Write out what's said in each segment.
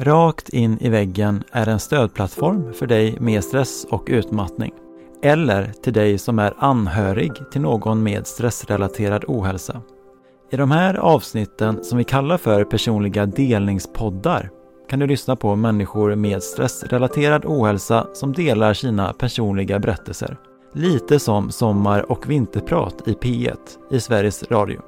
Rakt in i väggen är en stödplattform för dig med stress och utmattning. Eller till dig som är anhörig till någon med stressrelaterad ohälsa. I de här avsnitten som vi kallar för personliga delningspoddar kan du lyssna på människor med stressrelaterad ohälsa som delar sina personliga berättelser. Lite som Sommar och vinterprat i P1 i Sveriges Radio.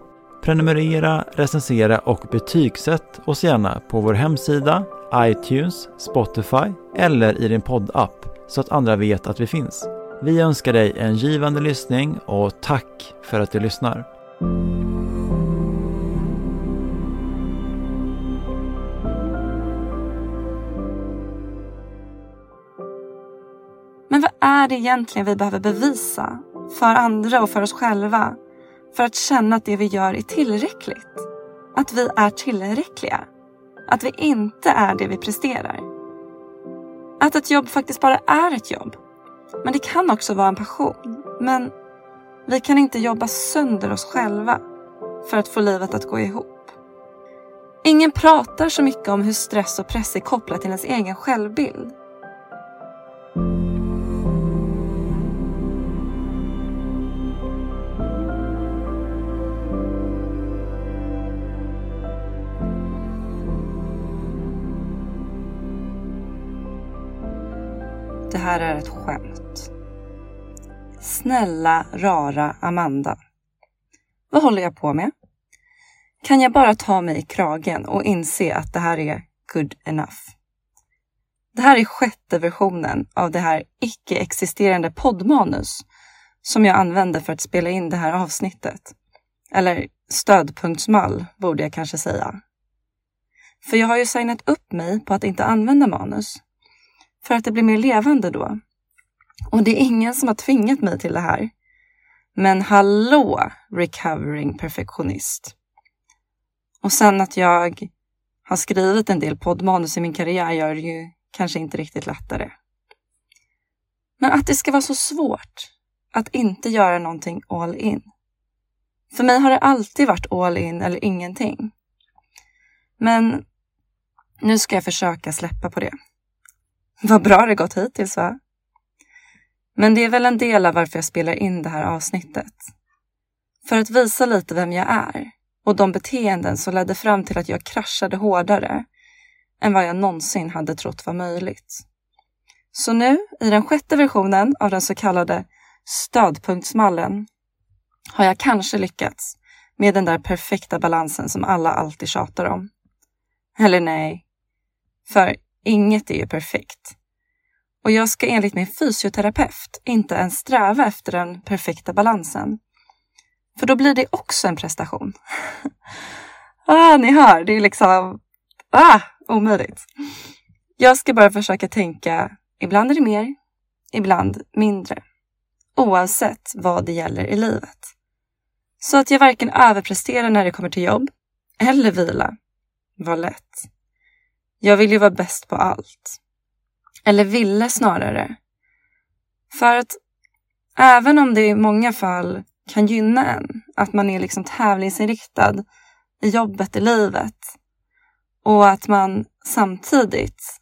Prenumerera, recensera och betygsätt oss gärna på vår hemsida, iTunes, Spotify eller i din poddapp så att andra vet att vi finns. Vi önskar dig en givande lyssning och tack för att du lyssnar. Men vad är det egentligen vi behöver bevisa för andra och för oss själva för att känna att det vi gör är tillräckligt? Att vi är tillräckliga? Att vi inte är det vi presterar? Att ett jobb faktiskt bara är ett jobb? Men det kan också vara en passion. Men vi kan inte jobba sönder oss själva för att få livet att gå ihop. Ingen pratar så mycket om hur stress och press är kopplat till ens egen självbild. Det här är ett skämt. Snälla, rara Amanda. Vad håller jag på med? Kan jag bara ta mig i kragen och inse att det här är good enough? Det här är sjätte versionen av det här icke-existerande poddmanus som jag använde för att spela in det här avsnittet. Eller stödpunktsmall borde jag kanske säga. För jag har ju signat upp mig på att inte använda manus för att det blir mer levande då. Och det är ingen som har tvingat mig till det här. Men hallå, recovering perfektionist. Och sen att jag har skrivit en del poddmanus i min karriär gör det ju kanske inte riktigt lättare. Men att det ska vara så svårt att inte göra någonting all in. För mig har det alltid varit all in eller ingenting. Men nu ska jag försöka släppa på det. Vad bra det gått hittills va? Men det är väl en del av varför jag spelar in det här avsnittet. För att visa lite vem jag är och de beteenden som ledde fram till att jag kraschade hårdare än vad jag någonsin hade trott var möjligt. Så nu, i den sjätte versionen av den så kallade stödpunktsmallen, har jag kanske lyckats med den där perfekta balansen som alla alltid tjatar om. Eller nej, för Inget är ju perfekt. Och jag ska enligt min fysioterapeut inte ens sträva efter den perfekta balansen. För då blir det också en prestation. ah, ni hör, det är liksom ah, omöjligt. Jag ska bara försöka tänka, ibland är det mer, ibland mindre. Oavsett vad det gäller i livet. Så att jag varken överpresterar när det kommer till jobb eller vila. Var lätt. Jag vill ju vara bäst på allt. Eller ville snarare. För att även om det i många fall kan gynna en, att man är liksom tävlingsinriktad i jobbet, i livet och att man samtidigt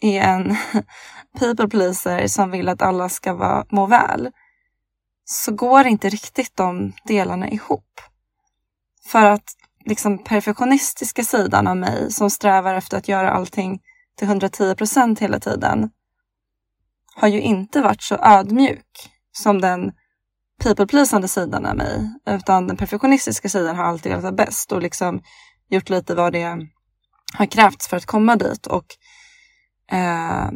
är en people pleaser som vill att alla ska vara, må väl så går inte riktigt de delarna ihop. För att liksom perfektionistiska sidan av mig som strävar efter att göra allting till 110 procent hela tiden har ju inte varit så ödmjuk som den people-pleasande sidan av mig. Utan den perfektionistiska sidan har alltid velat vara bäst och liksom gjort lite vad det har krävts för att komma dit. Och eh,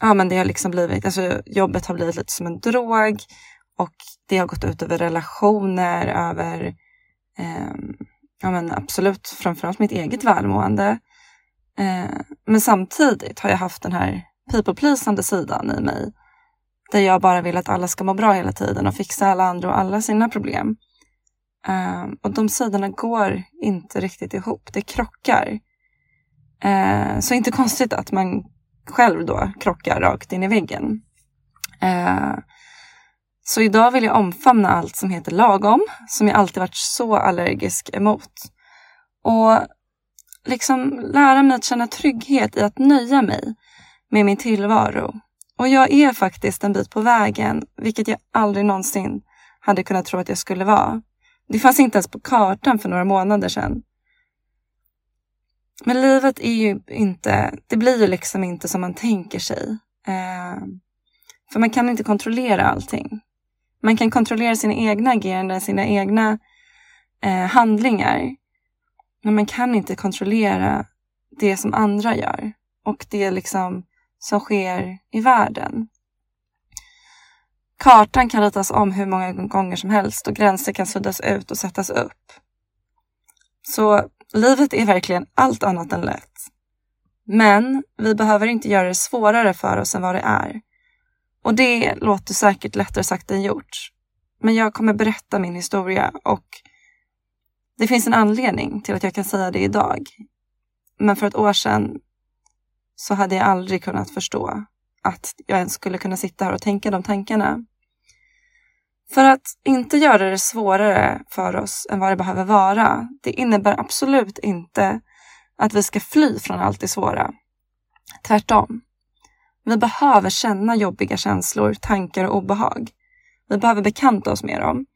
ja, men det har liksom blivit, alltså jobbet har blivit lite som en drog och det har gått ut över relationer, över eh, ja, men absolut framförallt mitt eget välmående. Eh, men samtidigt har jag haft den här people-pleasande sidan i mig. Där jag bara vill att alla ska må bra hela tiden och fixa alla andra och alla sina problem. Eh, och de sidorna går inte riktigt ihop. Det krockar. Eh, så inte konstigt att man själv då krockar rakt in i väggen. Eh, så idag vill jag omfamna allt som heter lagom, som jag alltid varit så allergisk emot. Och liksom lära mig att känna trygghet i att nöja mig med min tillvaro. Och jag är faktiskt en bit på vägen, vilket jag aldrig någonsin hade kunnat tro att jag skulle vara. Det fanns inte ens på kartan för några månader sedan. Men livet är ju inte, det blir ju liksom inte som man tänker sig. Eh, för man kan inte kontrollera allting. Man kan kontrollera sina egna ageranden, sina egna eh, handlingar. Men man kan inte kontrollera det som andra gör och det liksom som sker i världen. Kartan kan ritas om hur många gånger som helst och gränser kan suddas ut och sättas upp. Så livet är verkligen allt annat än lätt. Men vi behöver inte göra det svårare för oss än vad det är. Och det låter säkert lättare sagt än gjort. Men jag kommer berätta min historia och det finns en anledning till att jag kan säga det idag. Men för ett år sedan så hade jag aldrig kunnat förstå att jag ens skulle kunna sitta här och tänka de tankarna. För att inte göra det svårare för oss än vad det behöver vara, det innebär absolut inte att vi ska fly från allt det svåra. Tvärtom. Vi behöver känna jobbiga känslor, tankar och obehag. Vi behöver bekanta oss med dem.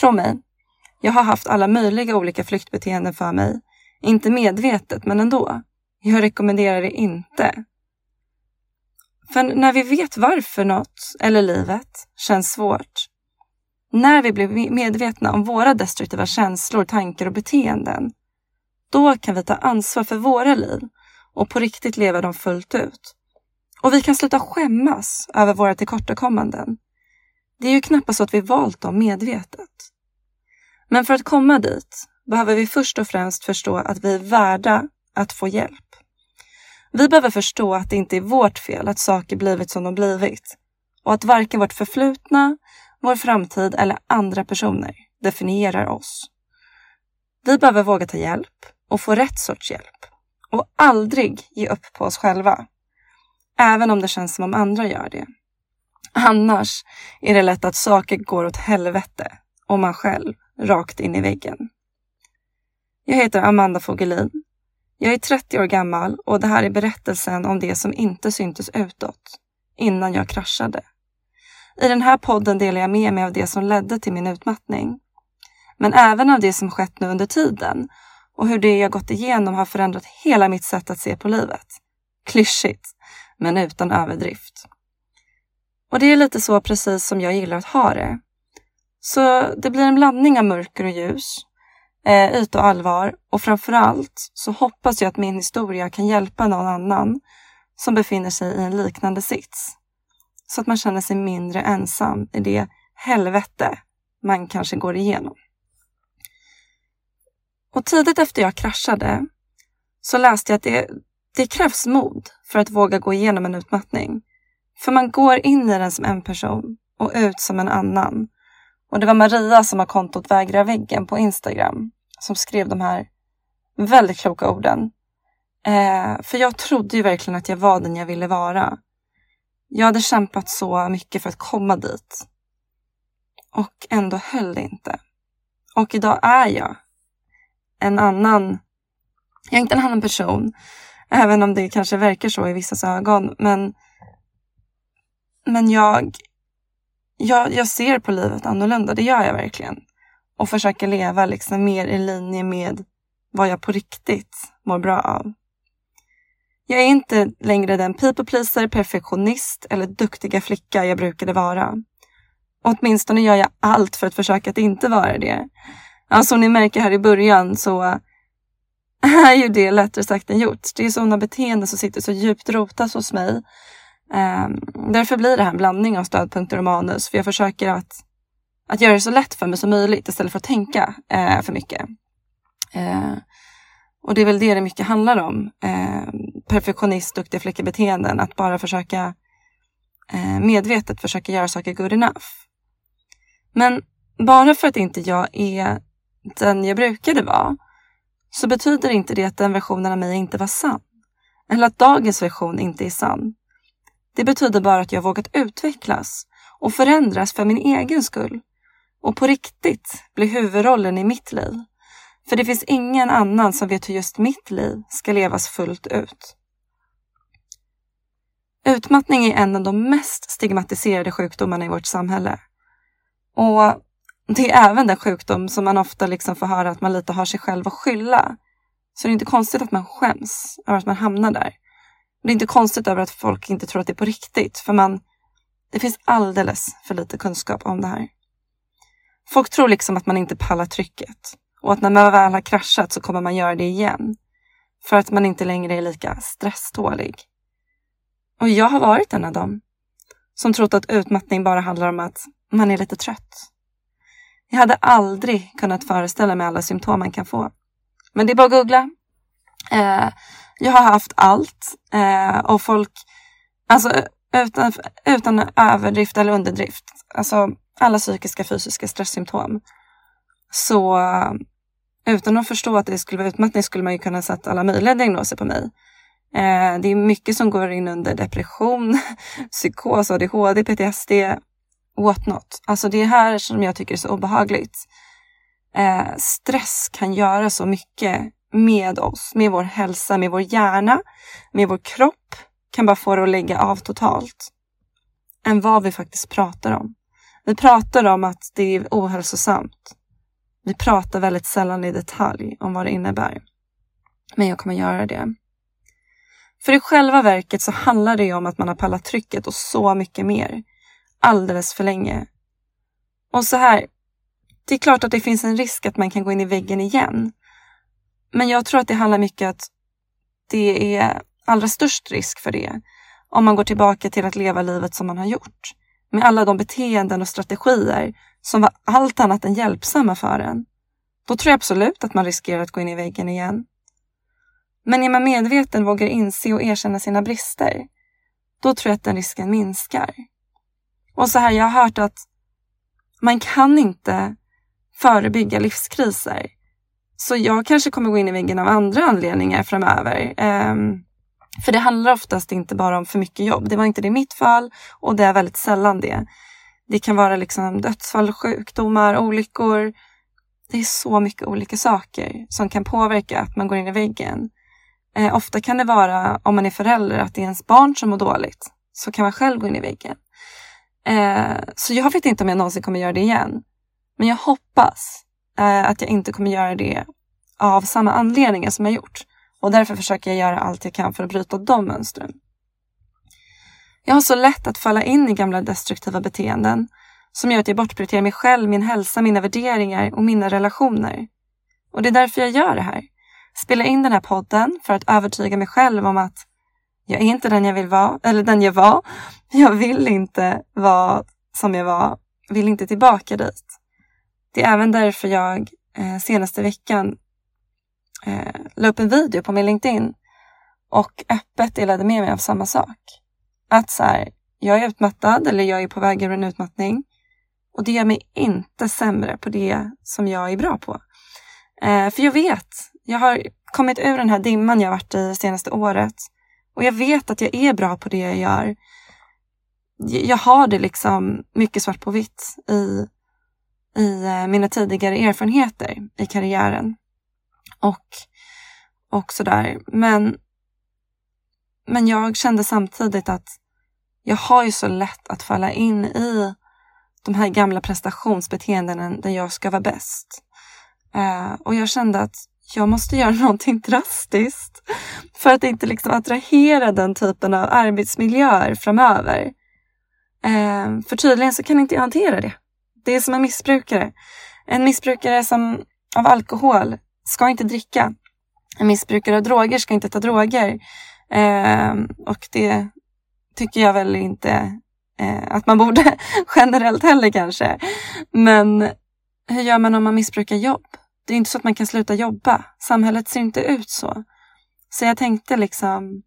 Tro mig, jag har haft alla möjliga olika flyktbeteenden för mig. Inte medvetet, men ändå. Jag rekommenderar det inte. För när vi vet varför något, eller livet, känns svårt, när vi blir medvetna om våra destruktiva känslor, tankar och beteenden, då kan vi ta ansvar för våra liv och på riktigt leva dem fullt ut. Och vi kan sluta skämmas över våra tillkortakommanden. Det är ju knappast så att vi valt dem medvetet. Men för att komma dit behöver vi först och främst förstå att vi är värda att få hjälp. Vi behöver förstå att det inte är vårt fel att saker blivit som de blivit och att varken vårt förflutna, vår framtid eller andra personer definierar oss. Vi behöver våga ta hjälp och få rätt sorts hjälp och aldrig ge upp på oss själva. Även om det känns som om andra gör det. Annars är det lätt att saker går åt helvete och man själv rakt in i väggen. Jag heter Amanda Fogelin. Jag är 30 år gammal och det här är berättelsen om det som inte syntes utåt innan jag kraschade. I den här podden delar jag med mig av det som ledde till min utmattning. Men även av det som skett nu under tiden och hur det jag gått igenom har förändrat hela mitt sätt att se på livet. Klyschigt, men utan överdrift. Och det är lite så precis som jag gillar att ha det. Så det blir en blandning av mörker och ljus, eh, yta och allvar och framförallt så hoppas jag att min historia kan hjälpa någon annan som befinner sig i en liknande sits. Så att man känner sig mindre ensam i det helvete man kanske går igenom. Och tidigt efter jag kraschade så läste jag att det, det krävs mod för att våga gå igenom en utmattning. För man går in i den som en person och ut som en annan. Och det var Maria som har kontot Vägra väggen på Instagram som skrev de här väldigt kloka orden. Eh, för jag trodde ju verkligen att jag var den jag ville vara. Jag hade kämpat så mycket för att komma dit. Och ändå höll det inte. Och idag är jag en annan, jag är inte en annan person, även om det kanske verkar så i vissas ögon, men, men jag, jag, jag ser på livet annorlunda, det gör jag verkligen. Och försöker leva liksom mer i linje med vad jag på riktigt mår bra av. Jag är inte längre den people pleaser, perfektionist eller duktiga flicka jag brukade vara. Åtminstone gör jag allt för att försöka att inte vara det. Ja, som ni märker här i början så är ju det lättare sagt än gjort. Det är sådana beteenden som sitter så djupt rotat hos mig. Um, därför blir det här en blandning av stödpunkter och manus. För jag försöker att, att göra det så lätt för mig som möjligt istället för att tänka uh, för mycket. Uh, och det är väl det det mycket handlar om. Uh, perfektionist, duktiga flickebeteenden. Att bara försöka eh, medvetet försöka göra saker good enough. Men bara för att inte jag är den jag brukade vara så betyder inte det att den versionen av mig inte var sann. Eller att dagens version inte är sann. Det betyder bara att jag vågat utvecklas och förändras för min egen skull och på riktigt bli huvudrollen i mitt liv. För det finns ingen annan som vet hur just mitt liv ska levas fullt ut. Utmattning är en av de mest stigmatiserade sjukdomarna i vårt samhälle. Och det är även den sjukdom som man ofta liksom får höra att man lite har sig själv att skylla. Så det är inte konstigt att man skäms över att man hamnar där. Det är inte konstigt över att folk inte tror att det är på riktigt, för man, det finns alldeles för lite kunskap om det här. Folk tror liksom att man inte pallar trycket och att när man väl har kraschat så kommer man göra det igen. För att man inte längre är lika stresstålig. Och jag har varit en av dem som trott att utmattning bara handlar om att man är lite trött. Jag hade aldrig kunnat föreställa mig alla symptom man kan få. Men det är bara att googla. Eh, jag har haft allt eh, och folk, alltså utan, utan överdrift eller underdrift, alltså alla psykiska fysiska stresssymptom. Så utan att förstå att det skulle vara utmattning skulle man ju kunna sätta alla möjliga diagnoser på mig. Eh, det är mycket som går in under depression, psykos, ADHD, PTSD, what not. Alltså det är här som jag tycker är så obehagligt. Eh, stress kan göra så mycket med oss, med vår hälsa, med vår hjärna, med vår kropp. Kan bara få det att lägga av totalt. Än vad vi faktiskt pratar om. Vi pratar om att det är ohälsosamt. Vi pratar väldigt sällan i detalj om vad det innebär. Men jag kommer göra det. För i själva verket så handlar det om att man har pallat trycket och så mycket mer. Alldeles för länge. Och så här, det är klart att det finns en risk att man kan gå in i väggen igen. Men jag tror att det handlar mycket att det är allra störst risk för det om man går tillbaka till att leva livet som man har gjort. Med alla de beteenden och strategier som var allt annat än hjälpsamma för en. Då tror jag absolut att man riskerar att gå in i väggen igen. Men är man medveten, vågar inse och erkänna sina brister, då tror jag att den risken minskar. Och så här, jag har hört att man kan inte förebygga livskriser. Så jag kanske kommer gå in i väggen av andra anledningar framöver. Um, för det handlar oftast inte bara om för mycket jobb. Det var inte det i mitt fall och det är väldigt sällan det. Det kan vara liksom dödsfall, sjukdomar, olyckor. Det är så mycket olika saker som kan påverka att man går in i väggen. Eh, ofta kan det vara, om man är förälder, att det är ens barn som mår dåligt. Så kan man själv gå in i väggen. Eh, så jag vet inte om jag någonsin kommer göra det igen. Men jag hoppas eh, att jag inte kommer göra det av samma anledningar som jag gjort. Och därför försöker jag göra allt jag kan för att bryta de mönstren. Jag har så lätt att falla in i gamla destruktiva beteenden som gör att jag bortprioriterar mig själv, min hälsa, mina värderingar och mina relationer. Och det är därför jag gör det här. Spela in den här podden för att övertyga mig själv om att jag är inte den jag vill vara, eller den jag var. Jag vill inte vara som jag var, vill inte tillbaka dit. Det är även därför jag eh, senaste veckan eh, la upp en video på min LinkedIn och öppet delade med mig av samma sak. Att så här, jag är utmattad eller jag är på väg ur en utmattning och det gör mig inte sämre på det som jag är bra på. Eh, för jag vet, jag har kommit ur den här dimman jag varit i senaste året och jag vet att jag är bra på det jag gör. Jag har det liksom mycket svart på vitt i, i eh, mina tidigare erfarenheter i karriären och, och sådär. Men, men jag kände samtidigt att jag har ju så lätt att falla in i de här gamla prestationsbeteendena där jag ska vara bäst. Uh, och jag kände att jag måste göra någonting drastiskt för att inte liksom attrahera den typen av arbetsmiljöer framöver. Eh, för tydligen så kan inte jag hantera det. Det är som en missbrukare. En missbrukare som, av alkohol ska inte dricka. En missbrukare av droger ska inte ta droger. Eh, och det tycker jag väl inte eh, att man borde generellt heller kanske. Men hur gör man om man missbrukar jobb? Det är inte så att man kan sluta jobba. Samhället ser inte ut så. Så jag tänkte liksom,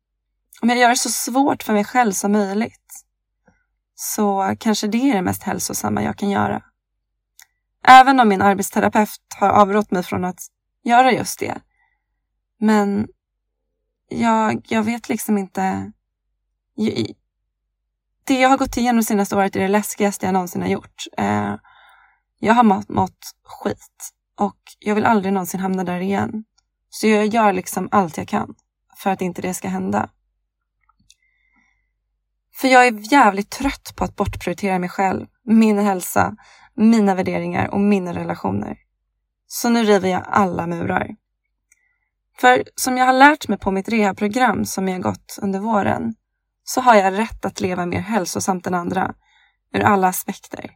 om jag gör det så svårt för mig själv som möjligt så kanske det är det mest hälsosamma jag kan göra. Även om min arbetsterapeut har avrått mig från att göra just det. Men jag, jag vet liksom inte. Det jag har gått igenom senaste året är det läskigaste jag någonsin har gjort. Eh, jag har mått, mått skit och jag vill aldrig någonsin hamna där igen. Så jag gör liksom allt jag kan för att inte det ska hända. För jag är jävligt trött på att bortprioritera mig själv, min hälsa, mina värderingar och mina relationer. Så nu river jag alla murar. För som jag har lärt mig på mitt rehabprogram som jag gått under våren så har jag rätt att leva mer hälsosamt än andra ur alla aspekter.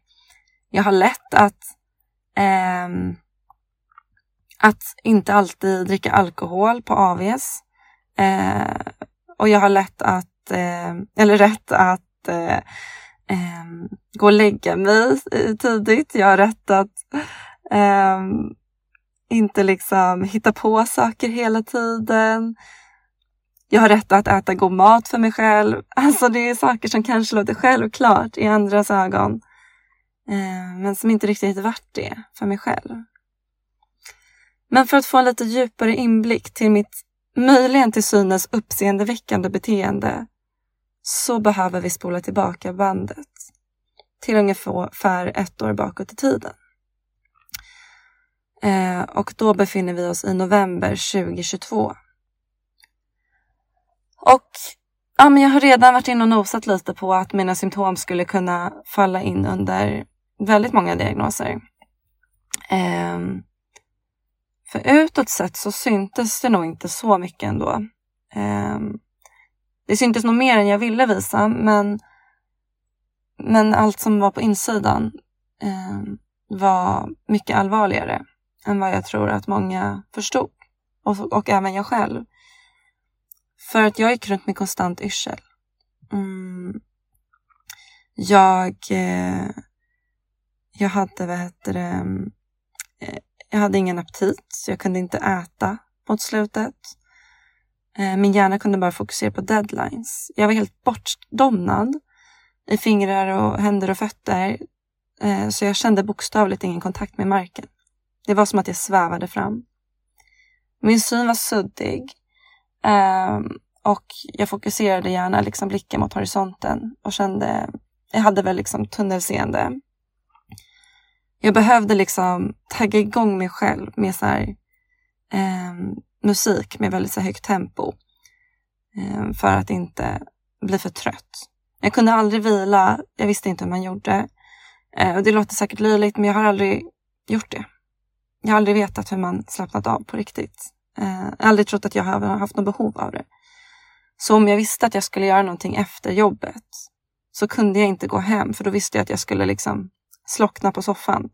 Jag har lätt att eh, att inte alltid dricka alkohol på AVs. Eh, och jag har lätt att, Eh, eller rätt att eh, gå och lägga mig tidigt. Jag har rätt att inte liksom hitta på saker hela tiden. Jag har rätt att äta god mat för mig själv. Alltså det är saker som kanske låter självklart i andras ögon. Eh, men som inte riktigt varit det för mig själv. Men för att få en lite djupare inblick till mitt möjligen till synes uppseendeväckande beteende så behöver vi spola tillbaka bandet till ungefär ett år bakåt i tiden. Eh, och då befinner vi oss i november 2022. Och ja, men jag har redan varit inne och nosat lite på att mina symptom skulle kunna falla in under väldigt många diagnoser. Eh, för utåt sett så syntes det nog inte så mycket ändå. Eh, det syntes nog mer än jag ville visa, men, men allt som var på insidan eh, var mycket allvarligare än vad jag tror att många förstod. Och, och även jag själv. För att jag gick runt med konstant yrsel. Mm. Jag, eh, jag hade, vad heter det, eh, jag hade ingen aptit, så jag kunde inte äta mot slutet. Eh, min hjärna kunde bara fokusera på deadlines. Jag var helt bortdomnad i fingrar och händer och fötter. Eh, så jag kände bokstavligt ingen kontakt med marken. Det var som att jag svävade fram. Min syn var suddig ehm, och jag fokuserade gärna liksom blicken mot horisonten och kände, jag hade väl liksom tunnelseende. Jag behövde liksom tagga igång mig själv med så här, ehm, musik med väldigt så högt tempo eh, för att inte bli för trött. Jag kunde aldrig vila, jag visste inte hur man gjorde. Eh, och det låter säkert löjligt men jag har aldrig gjort det. Jag har aldrig vetat hur man slappnat av på riktigt. Eh, jag har aldrig trott att jag har haft något behov av det. Så om jag visste att jag skulle göra någonting efter jobbet så kunde jag inte gå hem för då visste jag att jag skulle liksom slockna på soffan.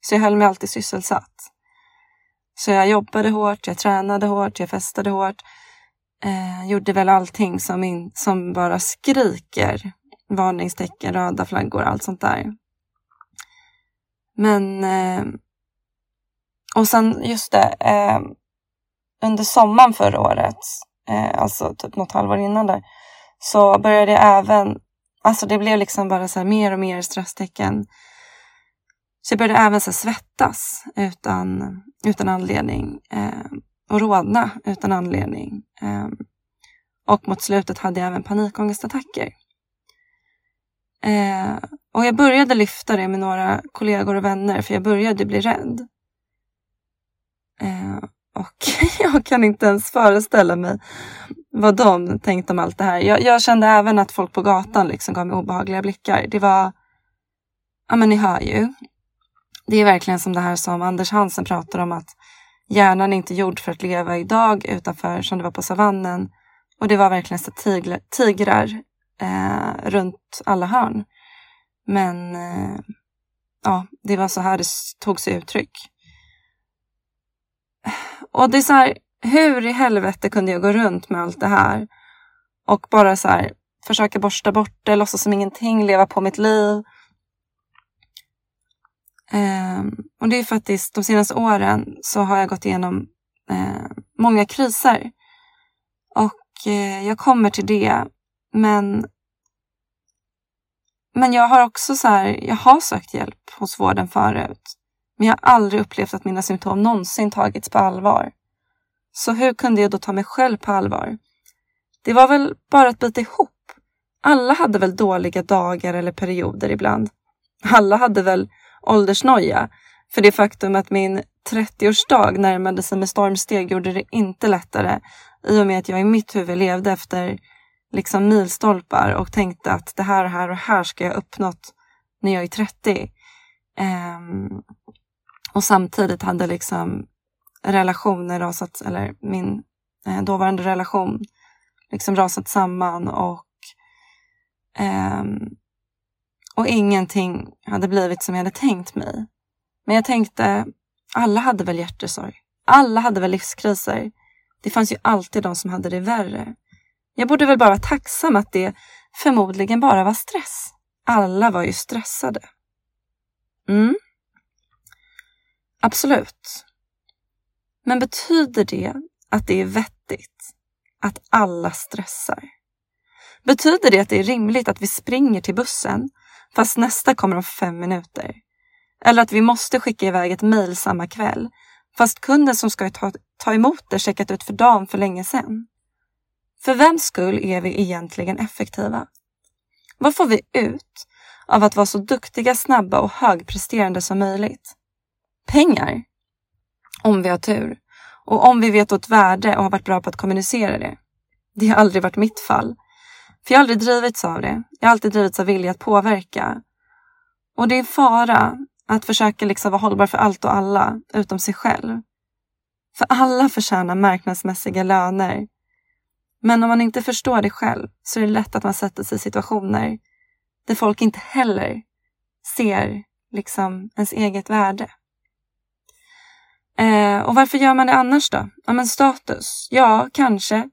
Så jag höll mig alltid sysselsatt. Så jag jobbade hårt, jag tränade hårt, jag festade hårt. Eh, gjorde väl allting som, in, som bara skriker varningstecken, röda flaggor, allt sånt där. Men eh, och sen just det, eh, under sommaren förra året, eh, alltså typ något halvår innan där, så började jag även, alltså det blev liksom bara så mer och mer stresstecken. Så jag började även så svettas utan, utan anledning eh, och rodna utan anledning. Eh, och mot slutet hade jag även panikångestattacker. Eh, och jag började lyfta det med några kollegor och vänner för jag började bli rädd. Eh, och jag kan inte ens föreställa mig vad de tänkte om allt det här. Jag, jag, kände även att folk på gatan liksom gav mig obehagliga blickar. Det var, ja men ni hör ju. Det är verkligen som det här som Anders Hansen pratar om att hjärnan är inte gjord för att leva idag utanför som det var på savannen. Och det var verkligen så tiglar, tigrar eh, runt alla hörn. Men eh, ja, det var så här det tog sig uttryck. Och det är så här, hur i helvete kunde jag gå runt med allt det här och bara så här försöka borsta bort det, låtsas som ingenting, leva på mitt liv. Ehm, och det är faktiskt de senaste åren så har jag gått igenom eh, många kriser. Och eh, jag kommer till det. Men, men jag har också så här, jag har sökt hjälp hos vården förut. Men jag har aldrig upplevt att mina symptom någonsin tagits på allvar. Så hur kunde jag då ta mig själv på allvar? Det var väl bara att bita ihop. Alla hade väl dåliga dagar eller perioder ibland. Alla hade väl åldersnoja. För det faktum att min 30-årsdag närmade sig med stormsteg gjorde det inte lättare i och med att jag i mitt huvud levde efter liksom milstolpar och tänkte att det här och här och här ska jag uppnått när jag är 30. Um, ehm, och samtidigt hade liksom relationer rasat, eller min eh, dåvarande relation liksom rasat samman och um, och ingenting hade blivit som jag hade tänkt mig. Men jag tänkte, alla hade väl hjärtesorg? Alla hade väl livskriser? Det fanns ju alltid de som hade det värre. Jag borde väl bara vara tacksam att det förmodligen bara var stress. Alla var ju stressade. Mm. Absolut. Men betyder det att det är vettigt att alla stressar? Betyder det att det är rimligt att vi springer till bussen fast nästa kommer om fem minuter? Eller att vi måste skicka iväg ett mejl samma kväll fast kunden som ska ta, ta emot det checkat ut för dagen för länge sedan? För vems skull är vi egentligen effektiva? Vad får vi ut av att vara så duktiga, snabba och högpresterande som möjligt? Pengar? Om vi har tur. Och om vi vet åt värde och har varit bra på att kommunicera det. Det har aldrig varit mitt fall. För jag har aldrig drivits av det. Jag har alltid drivits av vilja att påverka. Och det är fara att försöka liksom vara hållbar för allt och alla, utom sig själv. För alla förtjänar marknadsmässiga löner. Men om man inte förstår det själv så är det lätt att man sätter sig i situationer där folk inte heller ser liksom ens eget värde. Eh, och varför gör man det annars då? Ja, men status. Ja, kanske.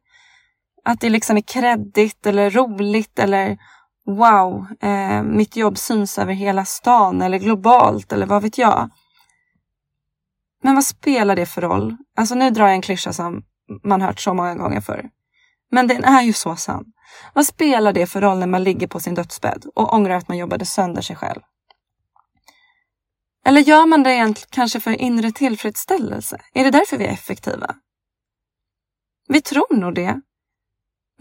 Att det liksom är kreddigt eller roligt eller wow, eh, mitt jobb syns över hela stan eller globalt eller vad vet jag. Men vad spelar det för roll? Alltså nu drar jag en klyscha som man hört så många gånger förr. Men den är ju så sann. Vad spelar det för roll när man ligger på sin dödsbädd och ångrar att man jobbade sönder sig själv? Eller gör man det egentligen kanske för inre tillfredsställelse? Är det därför vi är effektiva? Vi tror nog det.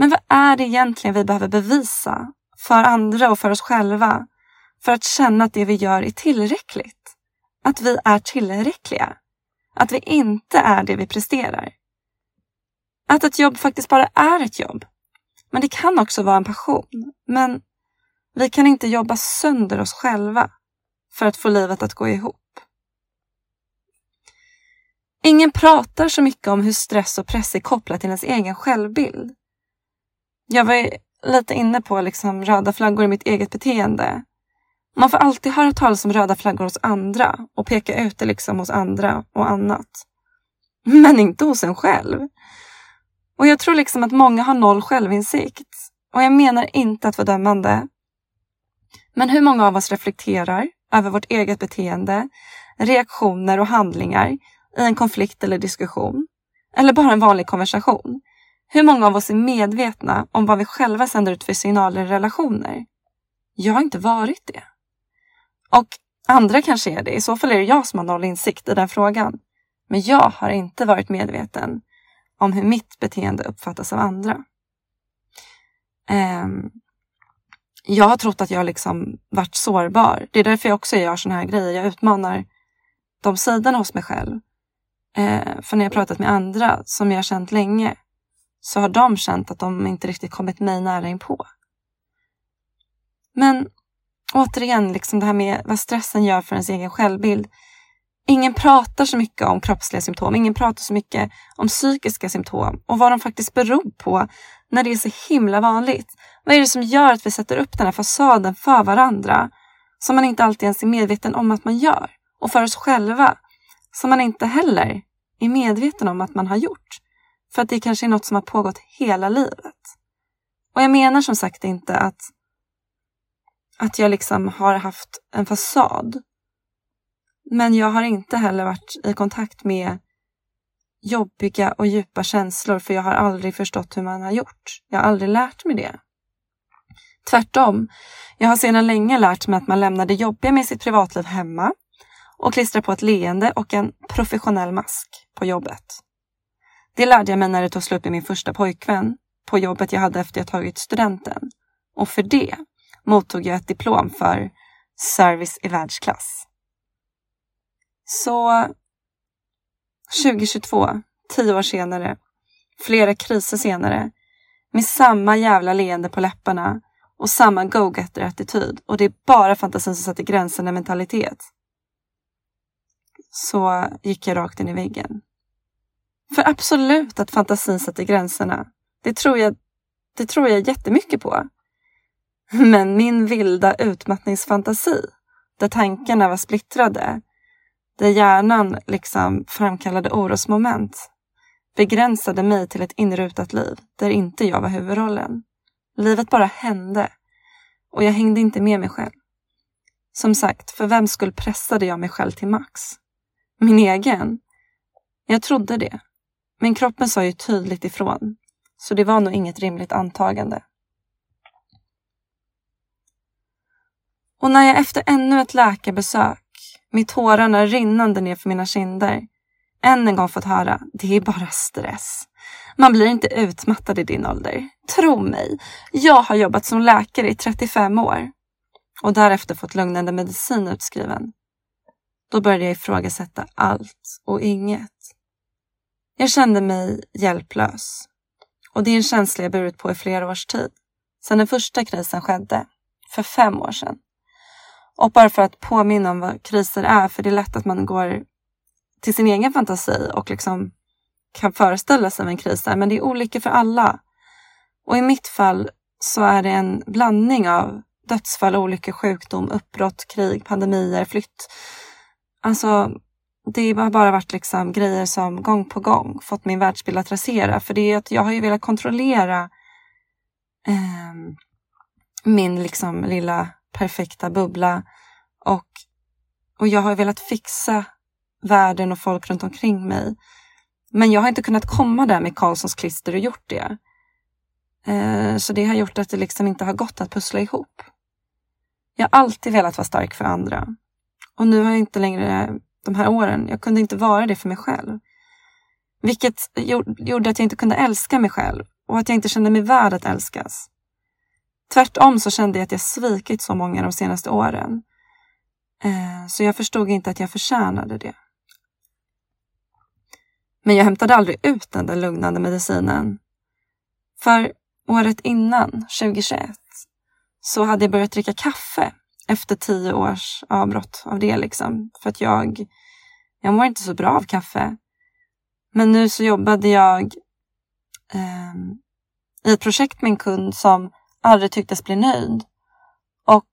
Men vad är det egentligen vi behöver bevisa för andra och för oss själva för att känna att det vi gör är tillräckligt? Att vi är tillräckliga? Att vi inte är det vi presterar? Att ett jobb faktiskt bara är ett jobb. Men det kan också vara en passion. Men vi kan inte jobba sönder oss själva för att få livet att gå ihop. Ingen pratar så mycket om hur stress och press är kopplat till ens egen självbild. Jag var lite inne på liksom röda flaggor i mitt eget beteende. Man får alltid höra talas om röda flaggor hos andra och peka ut det liksom hos andra och annat. Men inte hos en själv. Och jag tror liksom att många har noll självinsikt. Och jag menar inte att vara dömande. Men hur många av oss reflekterar över vårt eget beteende, reaktioner och handlingar i en konflikt eller diskussion? Eller bara en vanlig konversation? Hur många av oss är medvetna om vad vi själva sänder ut för signaler i relationer? Jag har inte varit det. Och andra kanske är det. I så fall är det jag som har noll insikt i den frågan. Men jag har inte varit medveten om hur mitt beteende uppfattas av andra. Um, jag har trott att jag liksom varit sårbar. Det är därför jag också gör såna här grejer. Jag utmanar de sidorna hos mig själv. Uh, för när jag pratat med andra som jag har känt länge så har de känt att de inte riktigt kommit mig nära inpå. Men återigen, liksom det här med vad stressen gör för ens egen självbild. Ingen pratar så mycket om kroppsliga symptom, ingen pratar så mycket om psykiska symptom och vad de faktiskt beror på när det är så himla vanligt. Vad är det som gör att vi sätter upp den här fasaden för varandra som man inte alltid ens är medveten om att man gör och för oss själva som man inte heller är medveten om att man har gjort. För att det kanske är något som har pågått hela livet. Och jag menar som sagt inte att, att jag liksom har haft en fasad men jag har inte heller varit i kontakt med jobbiga och djupa känslor för jag har aldrig förstått hur man har gjort. Jag har aldrig lärt mig det. Tvärtom, jag har sedan länge lärt mig att man lämnar det jobbiga med sitt privatliv hemma och klistrar på ett leende och en professionell mask på jobbet. Det lärde jag mig när det tog slut med min första pojkvän på jobbet jag hade efter jag tagit studenten. Och för det mottog jag ett diplom för service i världsklass. Så 2022, tio år senare, flera kriser senare, med samma jävla leende på läpparna och samma go-getter-attityd och det är bara fantasin som sätter gränserna mentalitet. Så gick jag rakt in i väggen. För absolut att fantasin sätter gränserna. Det tror jag, det tror jag jättemycket på. Men min vilda utmattningsfantasi, där tankarna var splittrade, där hjärnan liksom framkallade orosmoment, begränsade mig till ett inrutat liv där inte jag var huvudrollen. Livet bara hände och jag hängde inte med mig själv. Som sagt, för vem skull pressade jag mig själv till max? Min egen? Jag trodde det. Men kroppen sa ju tydligt ifrån, så det var nog inget rimligt antagande. Och när jag efter ännu ett läkarbesök, med tårarna rinnande ner för mina kinder, än en gång fått höra, det är bara stress. Man blir inte utmattad i din ålder. Tro mig, jag har jobbat som läkare i 35 år och därefter fått lugnande medicin utskriven. Då började jag ifrågasätta allt och inget. Jag kände mig hjälplös. Och det är en känsla jag burit på i flera års tid. Sedan den första krisen skedde, för fem år sedan. Och bara för att påminna om vad kriser är, för det är lätt att man går till sin egen fantasi och liksom kan föreställa sig vad en kris är, men det är olika för alla. Och i mitt fall så är det en blandning av dödsfall, olyckor, sjukdom, uppbrott, krig, pandemier, flytt. Alltså, det har bara varit liksom grejer som gång på gång fått min världsbild att rasera. För det är att jag har ju velat kontrollera eh, min liksom lilla perfekta bubbla och, och jag har velat fixa världen och folk runt omkring mig. Men jag har inte kunnat komma där med Karlssons klister och gjort det. Eh, så det har gjort att det liksom inte har gått att pussla ihop. Jag har alltid velat vara stark för andra. Och nu har jag inte längre de här åren, jag kunde inte vara det för mig själv. Vilket gjorde att jag inte kunde älska mig själv och att jag inte kände mig värd att älskas. Tvärtom så kände jag att jag svikit så många de senaste åren. Eh, så jag förstod inte att jag förtjänade det. Men jag hämtade aldrig ut den där lugnande medicinen. För året innan, 2021, så hade jag börjat dricka kaffe efter tio års avbrott av det. Liksom. För att jag, jag mår inte så bra av kaffe. Men nu så jobbade jag eh, i ett projekt med en kund som aldrig tycktes bli nöjd. Och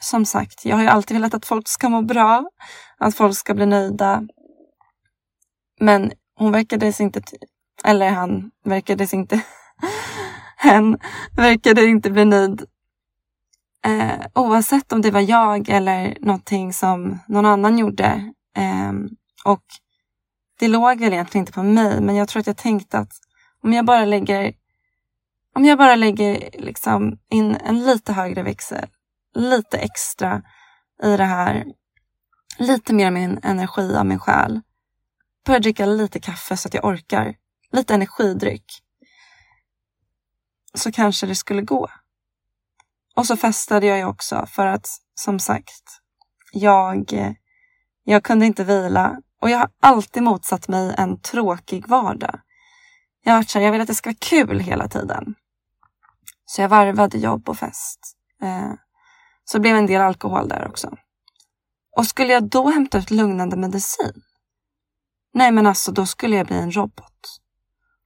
som sagt, jag har ju alltid velat att folk ska må bra, att folk ska bli nöjda. Men hon verkades inte, eller han verkades inte, hen verkade inte bli nöjd. Eh, oavsett om det var jag eller någonting som någon annan gjorde. Eh, och det låg väl egentligen inte på mig, men jag tror att jag tänkte att om jag bara lägger om jag bara lägger liksom in en lite högre växel, lite extra i det här, lite mer av min energi av min själ, börjar dricka lite kaffe så att jag orkar, lite energidryck, så kanske det skulle gå. Och så festade jag ju också för att, som sagt, jag, jag kunde inte vila och jag har alltid motsatt mig en tråkig vardag. Jag har varit här, jag vill att det ska vara kul hela tiden. Så jag varvade jobb och fest. Eh, så det blev en del alkohol där också. Och skulle jag då hämta ut lugnande medicin? Nej, men alltså då skulle jag bli en robot.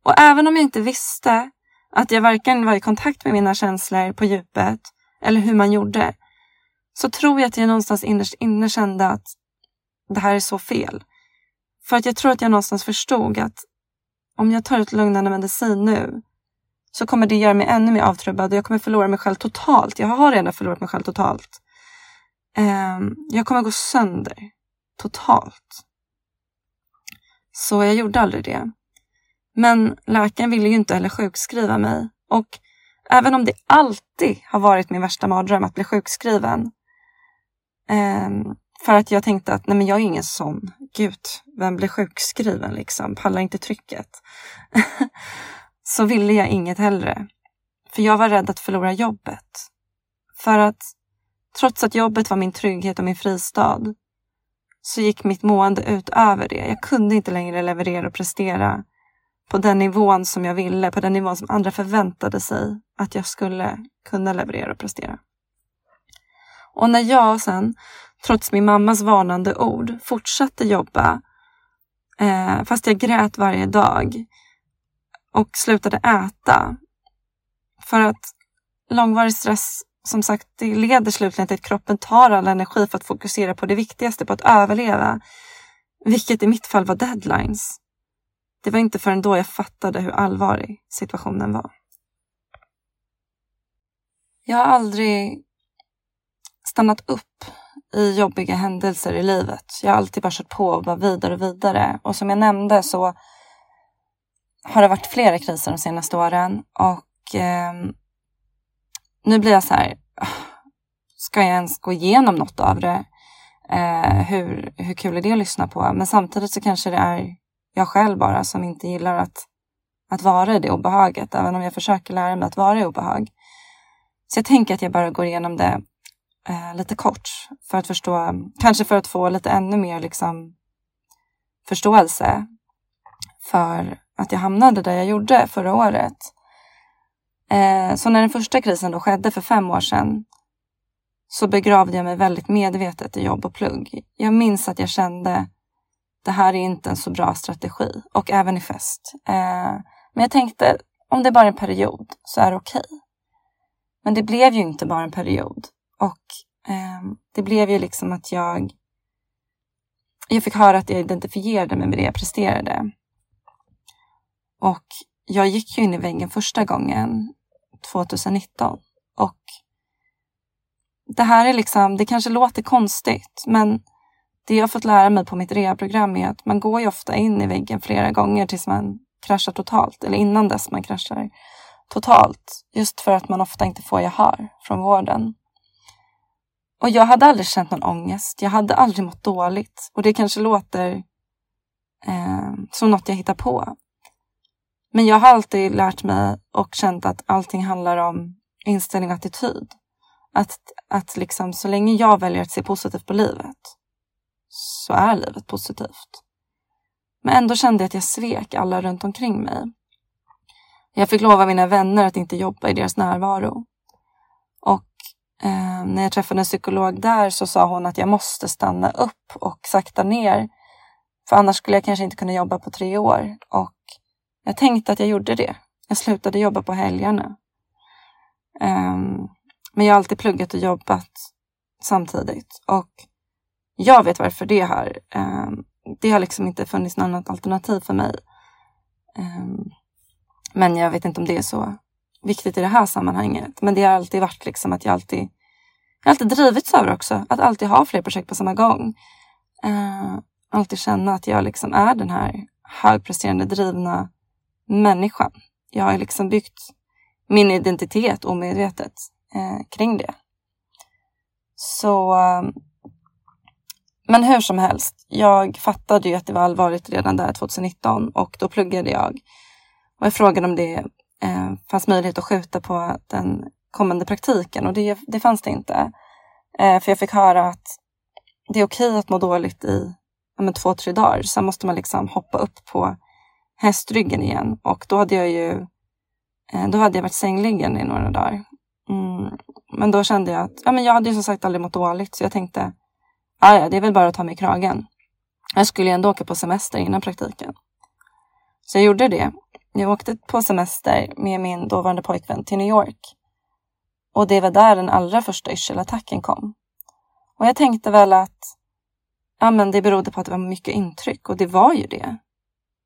Och även om jag inte visste att jag varken var i kontakt med mina känslor på djupet eller hur man gjorde, så tror jag att jag någonstans innerst inne kände att det här är så fel. För att jag tror att jag någonstans förstod att om jag tar ut lugnande medicin nu så kommer det göra mig ännu mer avtrubbad och jag kommer förlora mig själv totalt. Jag har redan förlorat mig själv totalt. Ehm, jag kommer gå sönder totalt. Så jag gjorde aldrig det. Men läkaren ville ju inte heller sjukskriva mig och även om det alltid har varit min värsta mardröm att bli sjukskriven um, för att jag tänkte att nej men jag är ingen sån. Gud, vem blir sjukskriven liksom? Pallar inte trycket. så ville jag inget hellre. För jag var rädd att förlora jobbet. För att trots att jobbet var min trygghet och min fristad så gick mitt mående ut över det. Jag kunde inte längre leverera och prestera på den nivån som jag ville, på den nivån som andra förväntade sig att jag skulle kunna leverera och prestera. Och när jag sen, trots min mammas varnande ord, fortsatte jobba, eh, fast jag grät varje dag och slutade äta. För att långvarig stress, som sagt, det leder slutligen till att kroppen tar all energi för att fokusera på det viktigaste, på att överleva. Vilket i mitt fall var deadlines. Det var inte förrän då jag fattade hur allvarlig situationen var. Jag har aldrig stannat upp i jobbiga händelser i livet. Jag har alltid bara kört på och bara vidare och vidare. Och som jag nämnde så har det varit flera kriser de senaste åren och eh, nu blir jag så här, ah, ska jag ens gå igenom något av det? Eh, hur, hur kul är det att lyssna på? Men samtidigt så kanske det är jag själv bara som inte gillar att, att vara i det obehaget, även om jag försöker lära mig att vara i obehag. Så jag tänker att jag bara går igenom det eh, lite kort för att förstå, kanske för att få lite ännu mer liksom förståelse för att jag hamnade där jag gjorde förra året. Eh, så när den första krisen då skedde för fem år sedan så begravde jag mig väldigt medvetet i jobb och plugg. Jag minns att jag kände det här är inte en så bra strategi och även i fest. Eh, men jag tänkte om det är bara en period så är det okej. Okay. Men det blev ju inte bara en period och eh, det blev ju liksom att jag jag fick höra att jag identifierade mig med det jag presterade. Och jag gick ju in i väggen första gången 2019 och det här är liksom, det kanske låter konstigt, men det jag fått lära mig på mitt rehabprogram är att man går ju ofta in i väggen flera gånger tills man kraschar totalt, eller innan dess man kraschar totalt, just för att man ofta inte får gehör från vården. Och jag hade aldrig känt någon ångest. Jag hade aldrig mått dåligt. Och det kanske låter eh, som något jag hittar på. Men jag har alltid lärt mig och känt att allting handlar om inställning och attityd. Att, att liksom, så länge jag väljer att se positivt på livet så är livet positivt. Men ändå kände jag att jag svek alla runt omkring mig. Jag fick lova mina vänner att inte jobba i deras närvaro. Och eh, när jag träffade en psykolog där så sa hon att jag måste stanna upp och sakta ner. För annars skulle jag kanske inte kunna jobba på tre år. Och jag tänkte att jag gjorde det. Jag slutade jobba på helgerna. Eh, men jag har alltid pluggat och jobbat samtidigt. Och jag vet varför det här. Ehm, det har liksom inte funnits något annat alternativ för mig. Ehm, men jag vet inte om det är så viktigt i det här sammanhanget. Men det har alltid varit liksom att jag alltid, jag alltid drivits över också. Att alltid ha fler projekt på samma gång. Ehm, alltid känna att jag liksom är den här högpresterande, drivna människan. Jag har liksom byggt min identitet omedvetet eh, kring det. Så men hur som helst, jag fattade ju att det var allvarligt redan där 2019 och då pluggade jag. Och jag frågade om det eh, fanns möjlighet att skjuta på den kommande praktiken och det, det fanns det inte. Eh, för jag fick höra att det är okej att må dåligt i ja, två, tre dagar. Sen måste man liksom hoppa upp på hästryggen igen och då hade jag ju eh, då hade jag varit sängliggande i några dagar. Mm. Men då kände jag att ja, men jag hade ju som sagt aldrig mått dåligt så jag tänkte ja, det är väl bara att ta mig i kragen. Jag skulle ju ändå åka på semester innan praktiken. Så jag gjorde det. Jag åkte på semester med min dåvarande pojkvän till New York. Och det var där den allra första yrselattacken kom. Och jag tänkte väl att ja, men det berodde på att det var mycket intryck och det var ju det.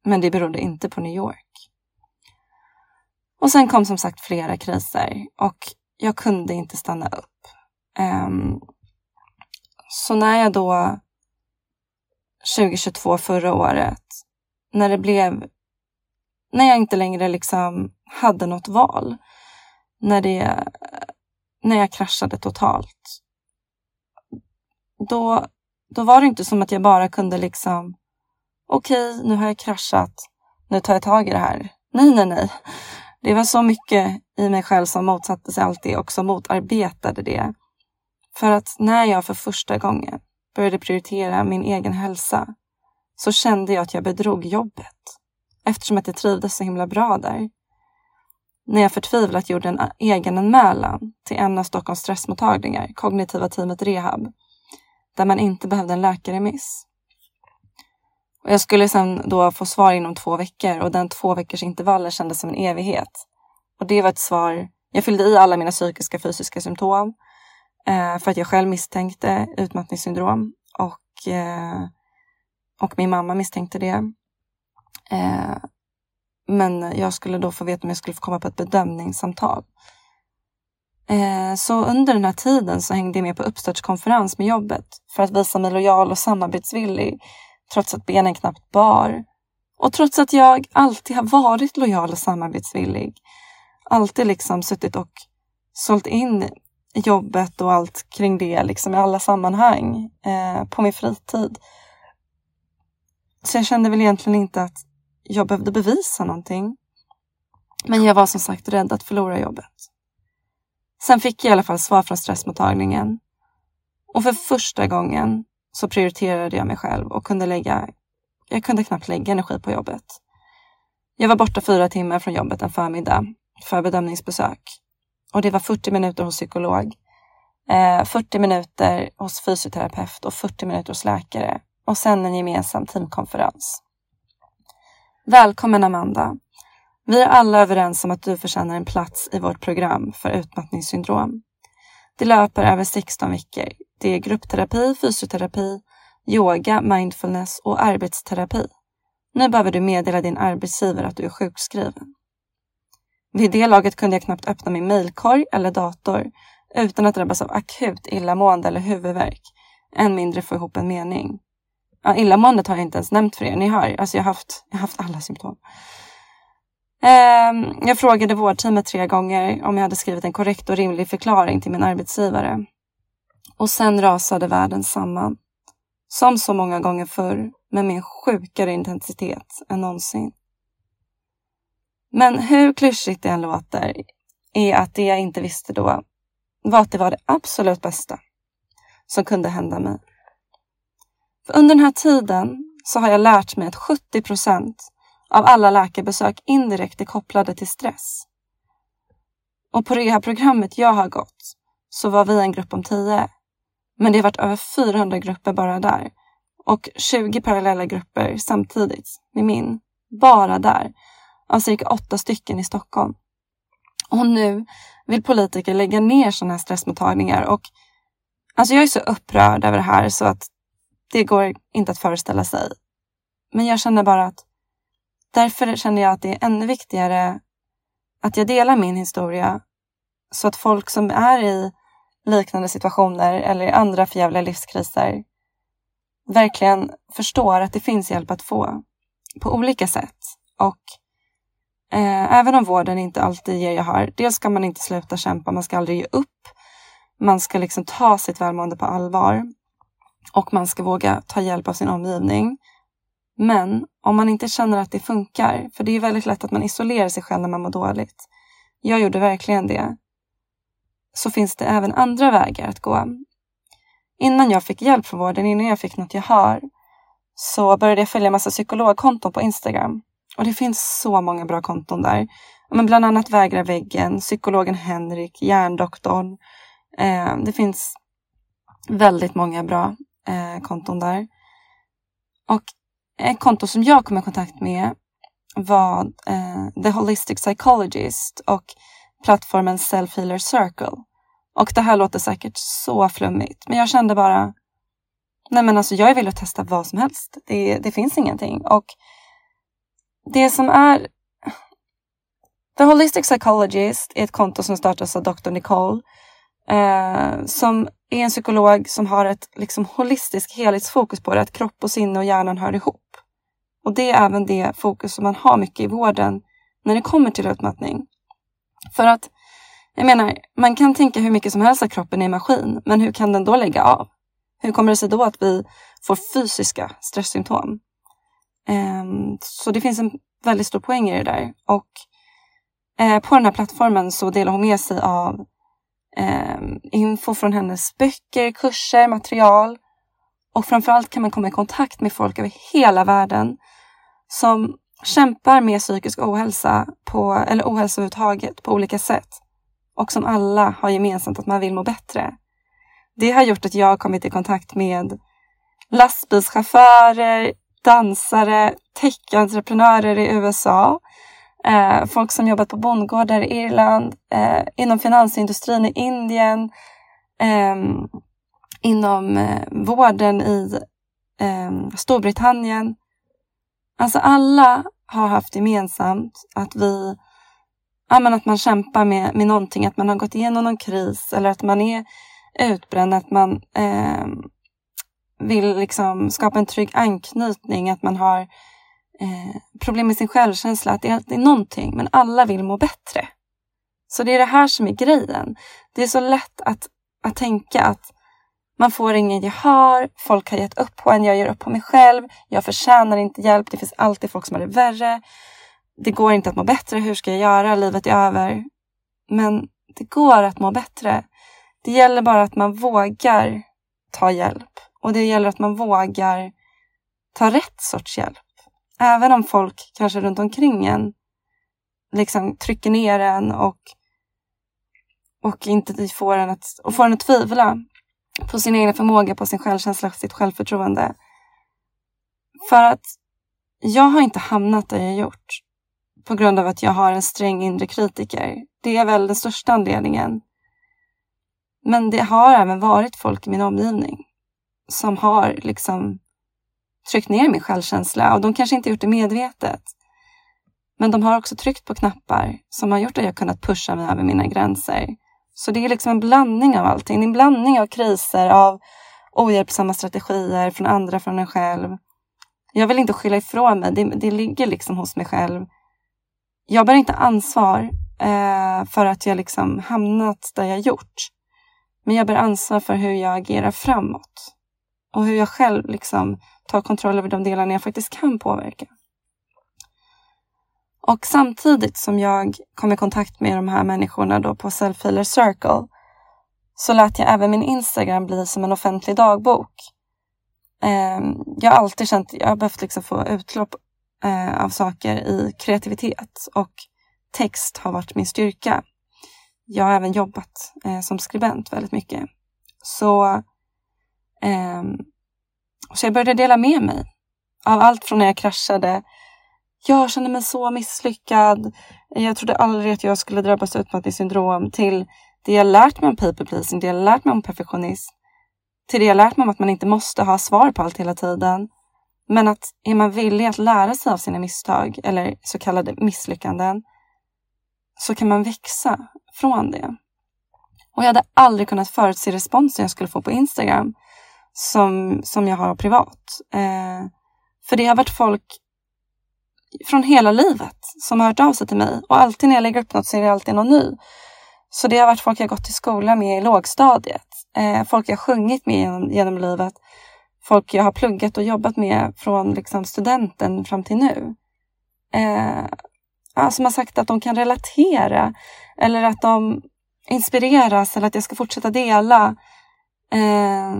Men det berodde inte på New York. Och sen kom som sagt flera kriser och jag kunde inte stanna upp. Um, så när jag då 2022 förra året, när det blev, när jag inte längre liksom hade något val, när det, när jag kraschade totalt, då, då var det inte som att jag bara kunde liksom okej, nu har jag kraschat, nu tar jag tag i det här. Nej, nej, nej. Det var så mycket i mig själv som motsatte sig allt det och som motarbetade det. För att när jag för första gången började prioritera min egen hälsa så kände jag att jag bedrog jobbet eftersom att jag trivdes så himla bra där. När jag förtvivlat gjorde en eh, egen anmälan till en av Stockholms stressmottagningar, kognitiva teamet Rehab, där man inte behövde en läkarremiss. Och jag skulle sedan då få svar inom två veckor och den två veckors intervallen kändes som en evighet. Och det var ett svar. Jag fyllde i alla mina psykiska och fysiska symptom eh, för att jag själv misstänkte utmattningssyndrom och, eh, och min mamma misstänkte det. Eh, men jag skulle då få veta om jag skulle få komma på ett bedömningssamtal. Eh, så under den här tiden så hängde jag med på uppstartskonferens med jobbet för att visa mig lojal och samarbetsvillig trots att benen knappt bar. Och trots att jag alltid har varit lojal och samarbetsvillig. Alltid liksom suttit och sålt in jobbet och allt kring det liksom i alla sammanhang eh, på min fritid. Så jag kände väl egentligen inte att jag behövde bevisa någonting. Men jag var som sagt rädd att förlora jobbet. Sen fick jag i alla fall svar från stressmottagningen. Och för första gången så prioriterade jag mig själv och kunde lägga, jag kunde knappt lägga energi på jobbet. Jag var borta fyra timmar från jobbet en förmiddag för bedömningsbesök. Och det var 40 minuter hos psykolog, eh, 40 minuter hos fysioterapeut och 40 minuter hos läkare och sen en gemensam teamkonferens. Välkommen Amanda! Vi är alla överens om att du förtjänar en plats i vårt program för utmattningssyndrom. Det löper över 16 veckor. Det är gruppterapi, fysioterapi, yoga, mindfulness och arbetsterapi. Nu behöver du meddela din arbetsgivare att du är sjukskriven. Vid det laget kunde jag knappt öppna min mejlkorg eller dator utan att drabbas av akut illamående eller huvudvärk, än mindre få ihop en mening. Ja, illamåendet har jag inte ens nämnt för er. Ni hör, alltså jag har haft, jag har haft alla symptom. Ehm, jag frågade vårdteamet tre gånger om jag hade skrivit en korrekt och rimlig förklaring till min arbetsgivare. Och sen rasade världen samman. Som så många gånger förr, med min sjukare intensitet än någonsin. Men hur klyschigt det än låter, är att det jag inte visste då var att det var det absolut bästa som kunde hända mig. För under den här tiden så har jag lärt mig att 70 procent av alla läkarbesök indirekt är kopplade till stress. Och på rehabprogrammet jag har gått så var vi en grupp om 10. Men det har varit över 400 grupper bara där. Och 20 parallella grupper samtidigt med min. Bara där. Alltså, Av cirka åtta stycken i Stockholm. Och nu vill politiker lägga ner sådana här stressmottagningar och alltså jag är så upprörd över det här så att det går inte att föreställa sig. Men jag känner bara att därför känner jag att det är ännu viktigare att jag delar min historia så att folk som är i liknande situationer eller andra förjävliga livskriser verkligen förstår att det finns hjälp att få på olika sätt. Och eh, även om vården inte alltid ger gehör, dels ska man inte sluta kämpa, man ska aldrig ge upp. Man ska liksom ta sitt välmående på allvar och man ska våga ta hjälp av sin omgivning. Men om man inte känner att det funkar, för det är väldigt lätt att man isolerar sig själv när man mår dåligt. Jag gjorde verkligen det. Så finns det även andra vägar att gå. Innan jag fick hjälp från vården, innan jag fick något jag har, så började jag följa massa psykologkonton på Instagram. Och det finns så många bra konton där. Men bland annat Vägra väggen, psykologen Henrik, Hjärndoktorn. Eh, det finns väldigt många bra eh, konton där. Och ett konto som jag kom i kontakt med var eh, The Holistic Psychologist och plattformen Self Healer Circle. Och det här låter säkert så flummigt, men jag kände bara Nej men alltså jag är villig att testa vad som helst. Det, det finns ingenting. Och det som är The Holistic Psychologist är ett konto som startas av Dr. Nicole eh, som är en psykolog som har ett liksom, holistiskt helhetsfokus på det, att kropp och sinne och hjärnan hör ihop. Och det är även det fokus som man har mycket i vården när det kommer till utmattning. För att, jag menar, man kan tänka hur mycket som helst att kroppen är en maskin, men hur kan den då lägga av? Hur kommer det sig då att vi får fysiska stresssymptom? Ehm, så det finns en väldigt stor poäng i det där. Och eh, på den här plattformen så delar hon med sig av ehm, info från hennes böcker, kurser, material. Och framförallt kan man komma i kontakt med folk över hela världen som kämpar med psykisk ohälsa på, eller ohälsa överhuvudtaget på olika sätt och som alla har gemensamt att man vill må bättre. Det har gjort att jag har kommit i kontakt med lastbilschaufförer, dansare, techentreprenörer i USA, eh, folk som jobbat på bondgårdar i Irland, eh, inom finansindustrin i Indien, eh, inom eh, vården i ehm, Storbritannien. Alltså alla har haft gemensamt att vi ja, men att man kämpar med, med någonting, att man har gått igenom någon kris eller att man är utbränd, att man eh, vill liksom skapa en trygg anknytning, att man har eh, problem med sin självkänsla, att det är, det är någonting, men alla vill må bättre. Så det är det här som är grejen. Det är så lätt att, att tänka att man får ingen gehör, folk har gett upp på en, jag ger upp på mig själv, jag förtjänar inte hjälp, det finns alltid folk som har det värre. Det går inte att må bättre, hur ska jag göra, livet är över. Men det går att må bättre. Det gäller bara att man vågar ta hjälp och det gäller att man vågar ta rätt sorts hjälp. Även om folk kanske runt omkring en liksom trycker ner en och, och inte får en att, och får en att tvivla på sin egen förmåga, på sin självkänsla, sitt självförtroende. För att jag har inte hamnat där jag gjort på grund av att jag har en sträng inre kritiker. Det är väl den största anledningen. Men det har även varit folk i min omgivning som har liksom tryckt ner min självkänsla och de kanske inte gjort det medvetet. Men de har också tryckt på knappar som har gjort att jag kunnat pusha mig över mina gränser. Så det är liksom en blandning av allting. En blandning av kriser, av ohjälpsamma strategier från andra, från en själv. Jag vill inte skylla ifrån mig. Det, det ligger liksom hos mig själv. Jag bär inte ansvar eh, för att jag liksom hamnat där jag gjort. Men jag bär ansvar för hur jag agerar framåt. Och hur jag själv liksom tar kontroll över de delarna jag faktiskt kan påverka. Och samtidigt som jag kom i kontakt med de här människorna då på Self-Healer Circle så lät jag även min Instagram bli som en offentlig dagbok. Ehm, jag har alltid känt att jag har behövt liksom få utlopp eh, av saker i kreativitet och text har varit min styrka. Jag har även jobbat eh, som skribent väldigt mycket. Så, Ehm, så jag började dela med mig av allt från när jag kraschade jag kände mig så misslyckad. Jag trodde aldrig att jag skulle drabbas av utmattningssyndrom till det jag lärt mig om people pleasing, det jag lärt mig om perfektionism, till det jag lärt mig om att man inte måste ha svar på allt hela tiden. Men att är man villig att lära sig av sina misstag eller så kallade misslyckanden så kan man växa från det. Och jag hade aldrig kunnat förutse responsen jag skulle få på Instagram som, som jag har privat. Eh, för det har varit folk från hela livet som har hört av sig till mig. Och alltid när jag lägger upp något så är det alltid någon ny. Så det har varit folk jag gått i skola med i lågstadiet. Eh, folk jag sjungit med genom, genom livet. Folk jag har pluggat och jobbat med från liksom, studenten fram till nu. Eh, som har sagt att de kan relatera eller att de inspireras eller att jag ska fortsätta dela. Eh,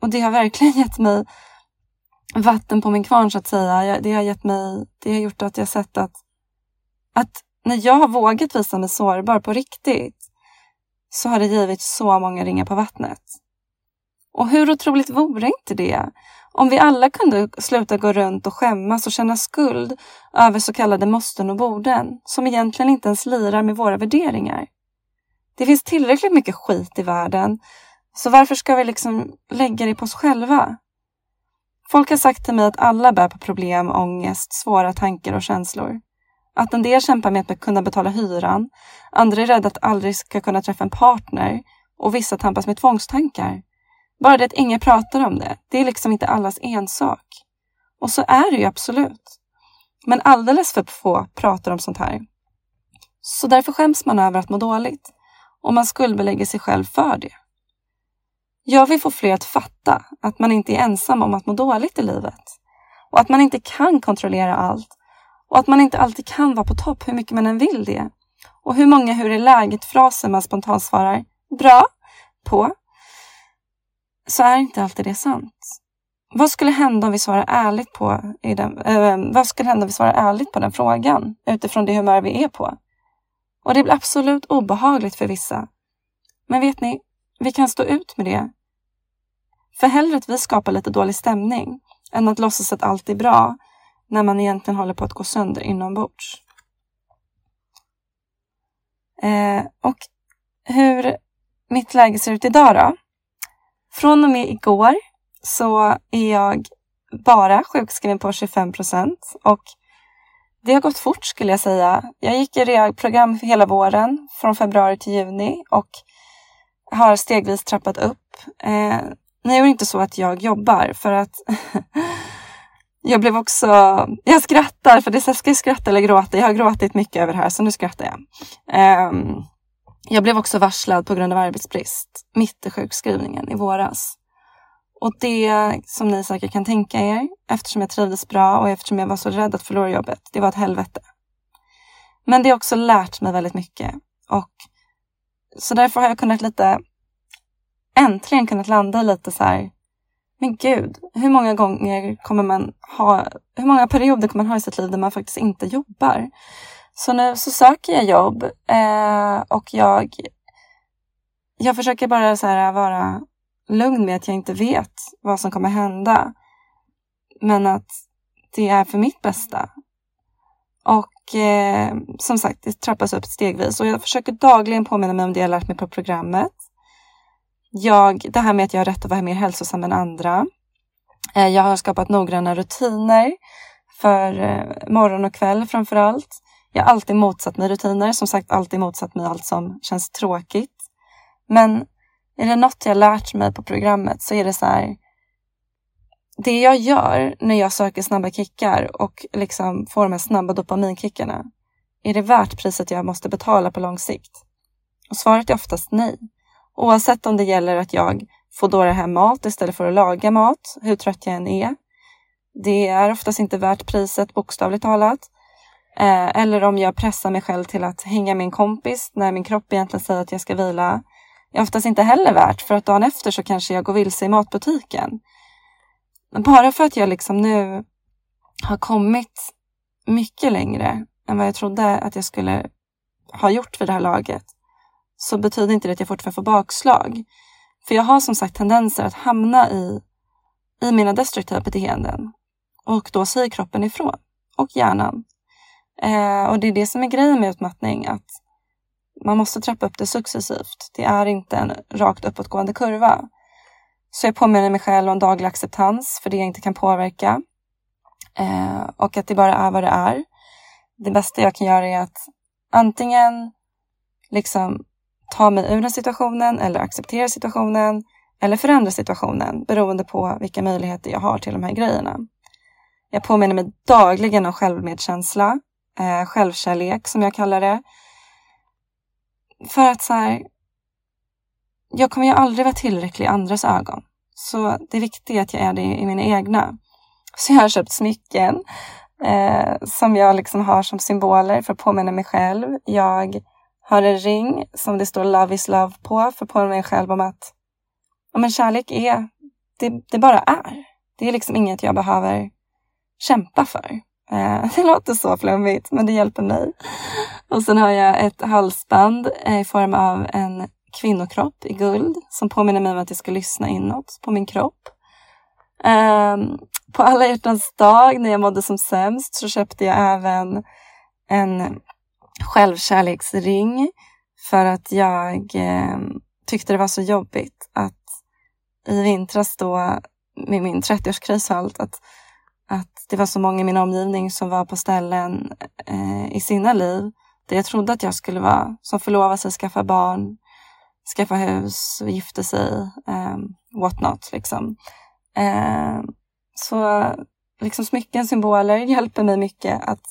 och det har verkligen gett mig vatten på min kvarn så att säga. Det har gett mig, det har gjort att jag sett att, att när jag har vågat visa mig sårbar på riktigt så har det givit så många ringar på vattnet. Och hur otroligt vore inte det? Om vi alla kunde sluta gå runt och skämmas och känna skuld över så kallade måsten och borden som egentligen inte ens lirar med våra värderingar. Det finns tillräckligt mycket skit i världen, så varför ska vi liksom lägga det på oss själva? Folk har sagt till mig att alla bär på problem, ångest, svåra tankar och känslor. Att en del kämpar med att kunna betala hyran, andra är rädda att aldrig ska kunna träffa en partner och vissa tampas med tvångstankar. Bara det att ingen pratar om det, det är liksom inte allas ensak. Och så är det ju absolut. Men alldeles för få pratar om sånt här. Så därför skäms man över att må dåligt och man skuldbelägger sig själv för det. Jag vill få fler att fatta att man inte är ensam om att må dåligt i livet. Och att man inte kan kontrollera allt. Och att man inte alltid kan vara på topp hur mycket man än vill det. Och hur många hur är läget-fraser man spontant svarar bra på. så är inte alltid det sant. Vad skulle hända om vi svarar ärligt på den, äh, vad skulle hända om vi svarar ärligt på den frågan utifrån det humör vi är på? Och det blir absolut obehagligt för vissa. Men vet ni, vi kan stå ut med det. För hellre att vi skapar lite dålig stämning än att låtsas att allt är bra när man egentligen håller på att gå sönder inombords. Eh, och hur mitt läge ser ut idag då? Från och med igår så är jag bara sjukskriven på 25 procent och det har gått fort skulle jag säga. Jag gick i realprogram hela våren från februari till juni och har stegvis trappat upp. Eh, nu är det inte så att jag jobbar för att jag blev också, jag skrattar för det är ska jag skratta eller gråta? Jag har gråtit mycket över det här så nu skrattar jag. Eh, jag blev också varslad på grund av arbetsbrist mitt i sjukskrivningen i våras. Och det som ni säkert kan tänka er, eftersom jag trivdes bra och eftersom jag var så rädd att förlora jobbet, det var ett helvete. Men det har också lärt mig väldigt mycket. Och så därför har jag kunnat lite, äntligen kunnat landa lite så här, men gud, hur många gånger kommer man ha, hur många perioder kommer man ha i sitt liv där man faktiskt inte jobbar? Så nu så söker jag jobb eh, och jag, jag försöker bara så här vara lugn med att jag inte vet vad som kommer hända. Men att det är för mitt bästa. Och eh, som sagt, det trappas upp stegvis och jag försöker dagligen påminna mig om det jag lärt mig på programmet. Jag, det här med att jag har rätt att vara mer hälsosam än andra. Eh, jag har skapat noggranna rutiner för eh, morgon och kväll framför allt. Jag har alltid motsatt mig rutiner, som sagt alltid motsatt mig allt som känns tråkigt. Men är det något jag lärt mig på programmet så är det så här. Det jag gör när jag söker snabba kickar och liksom får de här snabba dopaminkickarna. Är det värt priset jag måste betala på lång sikt? Och svaret är oftast nej. Oavsett om det gäller att jag får dåra hem mat istället för att laga mat, hur trött jag än är. Det är oftast inte värt priset bokstavligt talat. Eh, eller om jag pressar mig själv till att hänga med en kompis när min kropp egentligen säger att jag ska vila Det är oftast inte heller värt för att dagen efter så kanske jag går vilse i matbutiken. Bara för att jag liksom nu har kommit mycket längre än vad jag trodde att jag skulle ha gjort vid det här laget så betyder inte det att jag fortfarande får bakslag. För jag har som sagt tendenser att hamna i, i mina destruktiva beteenden och då säger kroppen ifrån och hjärnan. Eh, och det är det som är grejen med utmattning, att man måste trappa upp det successivt. Det är inte en rakt uppåtgående kurva. Så jag påminner mig själv om daglig acceptans för det jag inte kan påverka. Eh, och att det bara är vad det är. Det bästa jag kan göra är att antingen liksom ta mig ur den situationen eller acceptera situationen eller förändra situationen beroende på vilka möjligheter jag har till de här grejerna. Jag påminner mig dagligen om självmedkänsla, eh, självkärlek som jag kallar det. För att så här, jag kommer ju aldrig vara tillräcklig i andras ögon. Så det viktiga är att jag är det i mina egna. Så jag har köpt smycken eh, som jag liksom har som symboler för att påminna mig själv. Jag har en ring som det står Love is love på för att påminna mig själv om att ja, men kärlek är, det, det bara är. Det är liksom inget jag behöver kämpa för. Eh, det låter så flummigt, men det hjälper mig. Och sen har jag ett halsband eh, i form av en kvinnokropp i guld som påminner mig om att jag ska lyssna inåt på min kropp. Um, på alla hjärtans dag när jag mådde som sämst så köpte jag även en självkärleksring för att jag eh, tyckte det var så jobbigt att i vintras då med min 30-årskris och allt att att det var så många i min omgivning som var på ställen eh, i sina liv där jag trodde att jag skulle vara, som förlovade sig, skaffa barn, skaffa hus, gifte sig, eh, what not liksom. Eh, så liksom smycken, symboler hjälper mig mycket att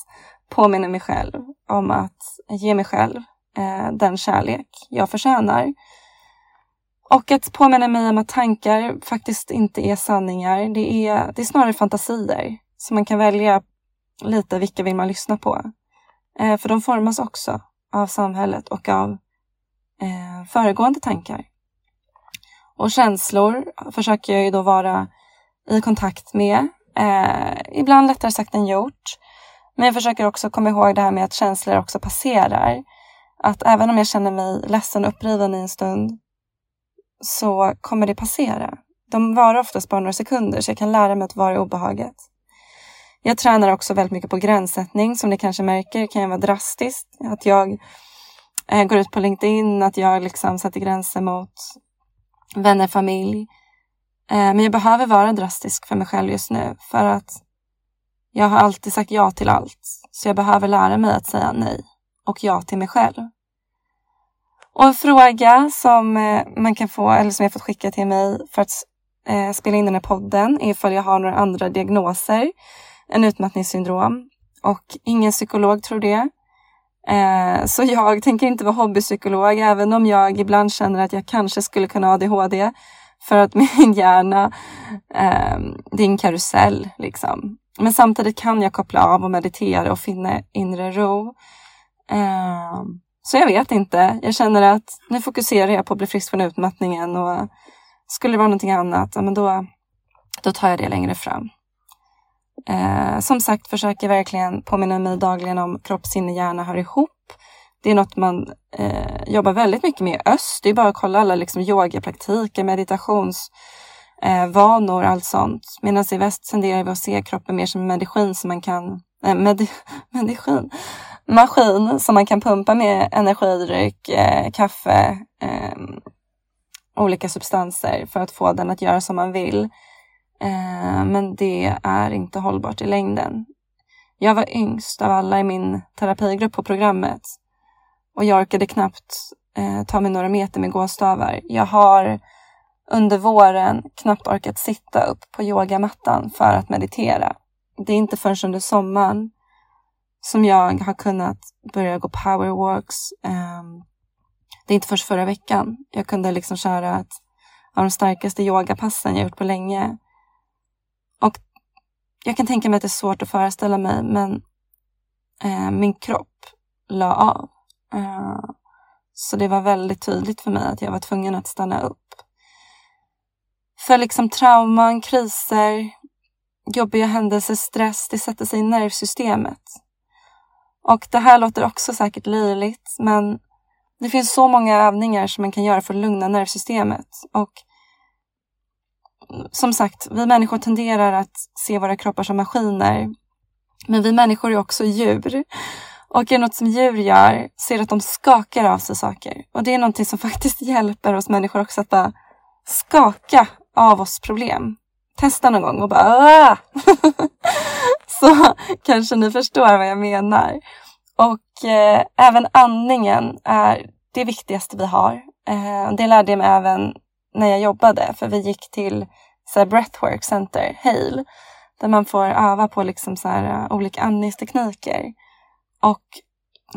påminna mig själv om att ge mig själv eh, den kärlek jag förtjänar. Och att påminna mig om att tankar faktiskt inte är sanningar. Det är, det är snarare fantasier. Så man kan välja lite vilka vill man lyssna på. Eh, för de formas också av samhället och av eh, föregående tankar. Och känslor försöker jag ju då vara i kontakt med. Eh, ibland lättare sagt än gjort. Men jag försöker också komma ihåg det här med att känslor också passerar. Att även om jag känner mig ledsen och uppriven i en stund så kommer det passera. De varar oftast bara några sekunder så jag kan lära mig att vara i obehaget. Jag tränar också väldigt mycket på gränssättning. Som ni kanske märker kan jag vara drastisk. Att jag eh, går ut på LinkedIn, att jag liksom sätter gränser mot vänner, familj. Eh, men jag behöver vara drastisk för mig själv just nu för att jag har alltid sagt ja till allt. Så jag behöver lära mig att säga nej och ja till mig själv. Och en fråga som eh, man kan få, eller som jag fått skicka till mig för att eh, spela in den här podden är ifall jag har några andra diagnoser än utmattningssyndrom. Och ingen psykolog tror det. Eh, så jag tänker inte vara hobbypsykolog, även om jag ibland känner att jag kanske skulle kunna ha ADHD. För att min hjärna, eh, det är en karusell liksom. Men samtidigt kan jag koppla av och meditera och finna inre ro. Eh, så jag vet inte. Jag känner att nu fokuserar jag på att bli frisk från utmattningen och skulle det vara någonting annat, ja, men då, då tar jag det längre fram. Eh, som sagt försöker verkligen påminna mig dagligen om kropp, sinne, hjärna hör ihop. Det är något man eh, jobbar väldigt mycket med i öst. Det är bara att kolla alla liksom, yogapraktiker, meditationsvanor, eh, allt sånt. Medan i väst tenderar vi att se kroppen mer som en medicin som man kan eh, med, medicin, maskin som man kan pumpa med energidryck, eh, kaffe, eh, olika substanser för att få den att göra som man vill. Eh, men det är inte hållbart i längden. Jag var yngst av alla i min terapigrupp på programmet och jag orkade knappt eh, ta mig några meter med gåstavar. Jag har under våren knappt orkat sitta upp på yogamattan för att meditera. Det är inte förrän under sommaren som jag har kunnat börja gå powerwalks. Ehm, det är inte först förra veckan jag kunde liksom köra ett av de starkaste yogapassen jag gjort på länge. Jag kan tänka mig att det är svårt att föreställa mig, men eh, min kropp la av. Eh, så det var väldigt tydligt för mig att jag var tvungen att stanna upp. För liksom trauman, kriser, jobbiga händelser, stress, det sätter sig i nervsystemet. Och det här låter också säkert löjligt, men det finns så många övningar som man kan göra för att lugna nervsystemet. Och som sagt, vi människor tenderar att se våra kroppar som maskiner. Men vi människor är också djur. Och är något som djur gör så är det att de skakar av sig saker. Och det är någonting som faktiskt hjälper oss människor också att bara skaka av oss problem. Testa någon gång och bara Så kanske ni förstår vad jag menar. Och eh, även andningen är det viktigaste vi har. Eh, det lärde jag mig även när jag jobbade, för vi gick till så breathwork center, HAIL, där man får öva på liksom så här, eh, olika andningstekniker. Och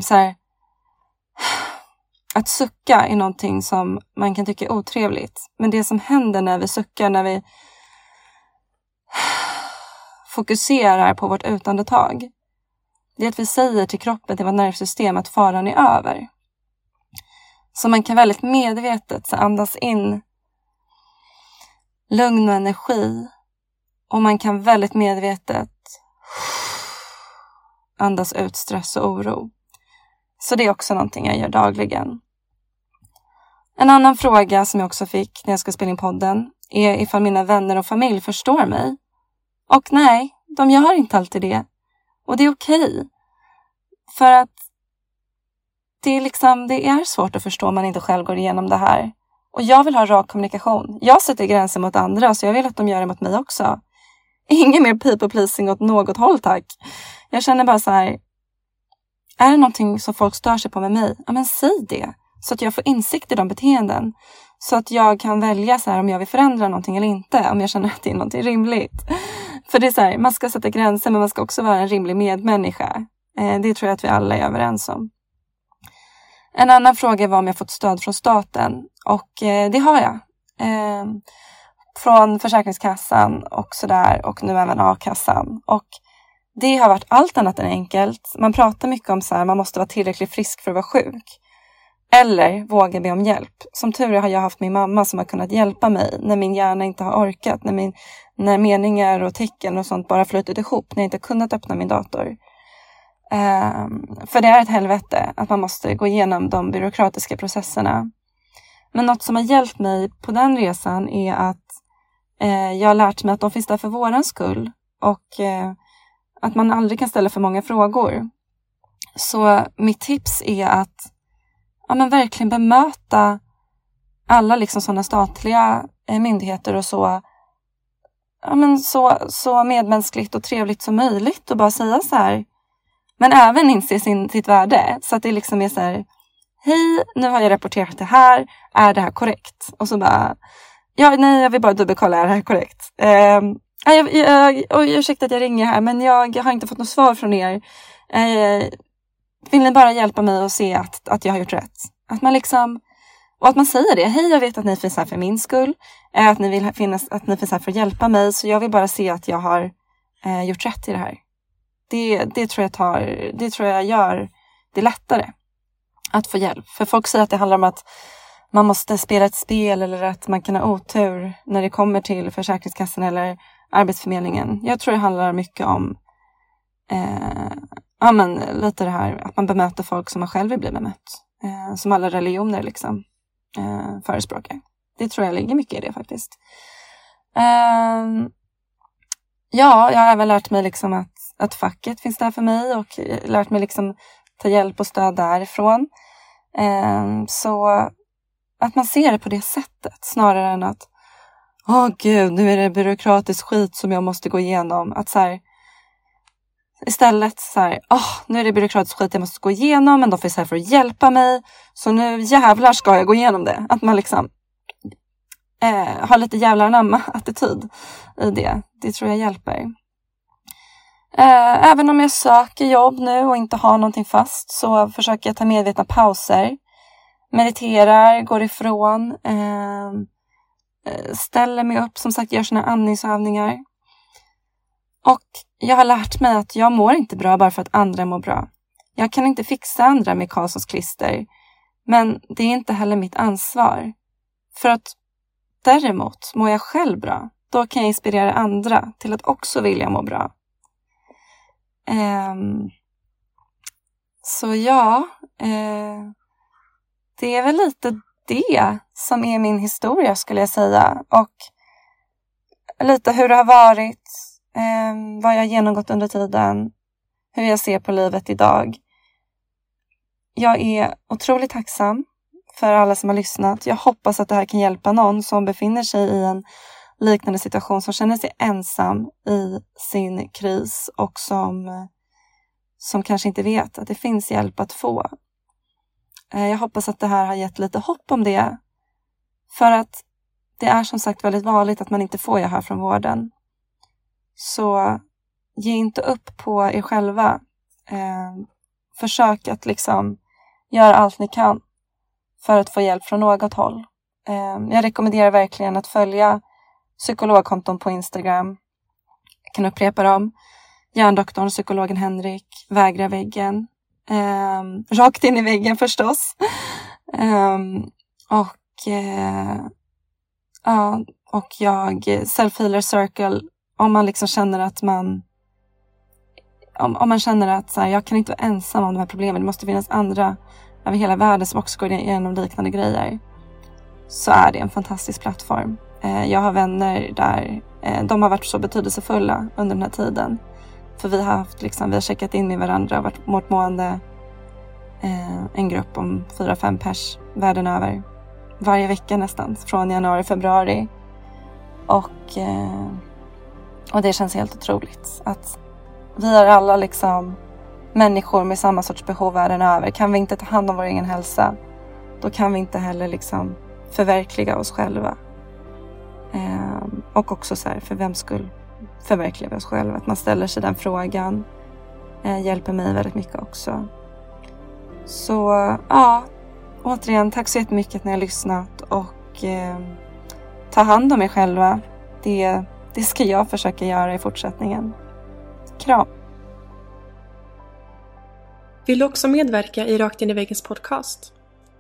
så här, att sucka är någonting som man kan tycka är otrevligt. Men det som händer när vi suckar, när vi fokuserar på vårt utandetag, det är att vi säger till kroppen, till vårt nervsystem att faran är över. Så man kan väldigt medvetet så andas in lugn och energi och man kan väldigt medvetet andas ut stress och oro. Så det är också någonting jag gör dagligen. En annan fråga som jag också fick när jag ska spela in podden är ifall mina vänner och familj förstår mig. Och nej, de gör inte alltid det. Och det är okej. Okay. För att det är, liksom, det är svårt att förstå om man inte själv går igenom det här. Och jag vill ha rak kommunikation. Jag sätter gränser mot andra så jag vill att de gör det mot mig också. Ingen mer people pleasing åt något håll tack. Jag känner bara så här. Är det någonting som folk stör sig på med mig? Ja men säg det. Så att jag får insikt i de beteenden. Så att jag kan välja så här om jag vill förändra någonting eller inte. Om jag känner att det är någonting rimligt. För det är så här, man ska sätta gränser men man ska också vara en rimlig medmänniska. Eh, det tror jag att vi alla är överens om. En annan fråga var om jag fått stöd från staten och eh, det har jag. Ehm, från Försäkringskassan och sådär och nu även a-kassan. Och det har varit allt annat än enkelt. Man pratar mycket om så här, man måste vara tillräckligt frisk för att vara sjuk. Eller våga be om hjälp. Som tur är har jag haft min mamma som har kunnat hjälpa mig när min hjärna inte har orkat, när, min, när meningar och tecken och sånt bara flutit ihop, när jag inte kunnat öppna min dator. Um, för det är ett helvete att man måste gå igenom de byråkratiska processerna. Men något som har hjälpt mig på den resan är att eh, jag har lärt mig att de finns där för våran skull och eh, att man aldrig kan ställa för många frågor. Så mitt tips är att ja, men verkligen bemöta alla liksom sådana statliga eh, myndigheter och så, ja, men så, så medmänskligt och trevligt som möjligt och bara säga så här. Men även inse sin, sitt värde så att det liksom är så här. Hej, nu har jag rapporterat det här. Är det här korrekt? Och så bara, ja, nej, jag vill bara dubbelkolla, är det här korrekt? Eh, jag, jag, jag, ursäkta att jag ringer här, men jag har inte fått något svar från er. Eh, vill ni bara hjälpa mig att se att, att jag har gjort rätt? Att man liksom, och att man säger det. Hej, jag vet att ni finns här för min skull. Eh, att ni vill finnas, att ni finns här för att hjälpa mig. Så jag vill bara se att jag har eh, gjort rätt i det här. Det, det, tror jag tar, det tror jag gör det lättare att få hjälp. För folk säger att det handlar om att man måste spela ett spel eller att man kan ha otur när det kommer till Försäkringskassan eller Arbetsförmedlingen. Jag tror det handlar mycket om eh, ja, men lite det här att man bemöter folk som man själv vill bli bemött. Eh, som alla religioner liksom eh, förespråkar. Det tror jag ligger mycket i det faktiskt. Eh, ja, jag har även lärt mig liksom att, att facket finns där för mig och eh, lärt mig liksom ta hjälp och stöd därifrån. Ehm, så att man ser det på det sättet snarare än att Åh oh, gud, nu är det byråkratisk skit som jag måste gå igenom. Att så här, Istället så här, oh, nu är det byråkratisk skit jag måste gå igenom, men de finns här för att hjälpa mig. Så nu jävlar ska jag gå igenom det. Att man liksom eh, har lite jävlar anamma attityd i det. Det tror jag hjälper. Eh, även om jag söker jobb nu och inte har någonting fast så försöker jag ta medvetna pauser. Mediterar, går ifrån, ehm, eh, ställer mig upp, som sagt gör sina andningsövningar. Och jag har lärt mig att jag mår inte bra bara för att andra mår bra. Jag kan inte fixa andra med Karlssons klister, men det är inte heller mitt ansvar. För att däremot mår jag själv bra, då kan jag inspirera andra till att också vilja må bra. Um, så ja, uh, det är väl lite det som är min historia skulle jag säga. Och lite hur det har varit ehm, vad jag har genomgått under tiden, hur jag ser på livet idag. Jag är otroligt tacksam för alla som har lyssnat. Jag hoppas att det här kan hjälpa någon som befinner sig i en liknande situation, som känner sig ensam i sin kris och som, som kanske inte vet att det finns hjälp att få. Eh, jag hoppas att det här har gett lite hopp om det. För att det är som sagt väldigt vanligt att man inte får gehör från vården. Så ge inte upp på er själva. Eh, försök att liksom göra allt ni kan för att få hjälp från något håll. Eh, jag rekommenderar verkligen att följa psykologkonton på Instagram. Jag kan upprepa dem. Hjärndoktorn, psykologen Henrik, Vägra väggen. Eh, rakt in i väggen förstås. Eh, och eh, ja, och jag, Self Healer Circle om man liksom känner att man om, om man känner att så här, jag kan inte vara ensam om de här problemen. Det måste finnas andra över hela världen som också går igenom liknande grejer. Så är det en fantastisk plattform. Eh, jag har vänner där. Eh, de har varit så betydelsefulla under den här tiden. För vi har haft liksom, vi har checkat in med varandra och varit måttmående eh, en grupp om fyra, fem pers världen över. Varje vecka nästan, från januari, februari. Och och det känns helt otroligt att vi är alla liksom människor med samma sorts behov världen över. Kan vi inte ta hand om vår egen hälsa, då kan vi inte heller liksom förverkliga oss själva. Eh, och också så här, för vems skull förverkligar vi oss själva? Att man ställer sig den frågan eh, hjälper mig väldigt mycket också. Så ja, återigen, tack så jättemycket att ni har lyssnat och eh, ta hand om er själva. Det det ska jag försöka göra i fortsättningen. Kram! Vill du också medverka i Rakt in i väggens podcast?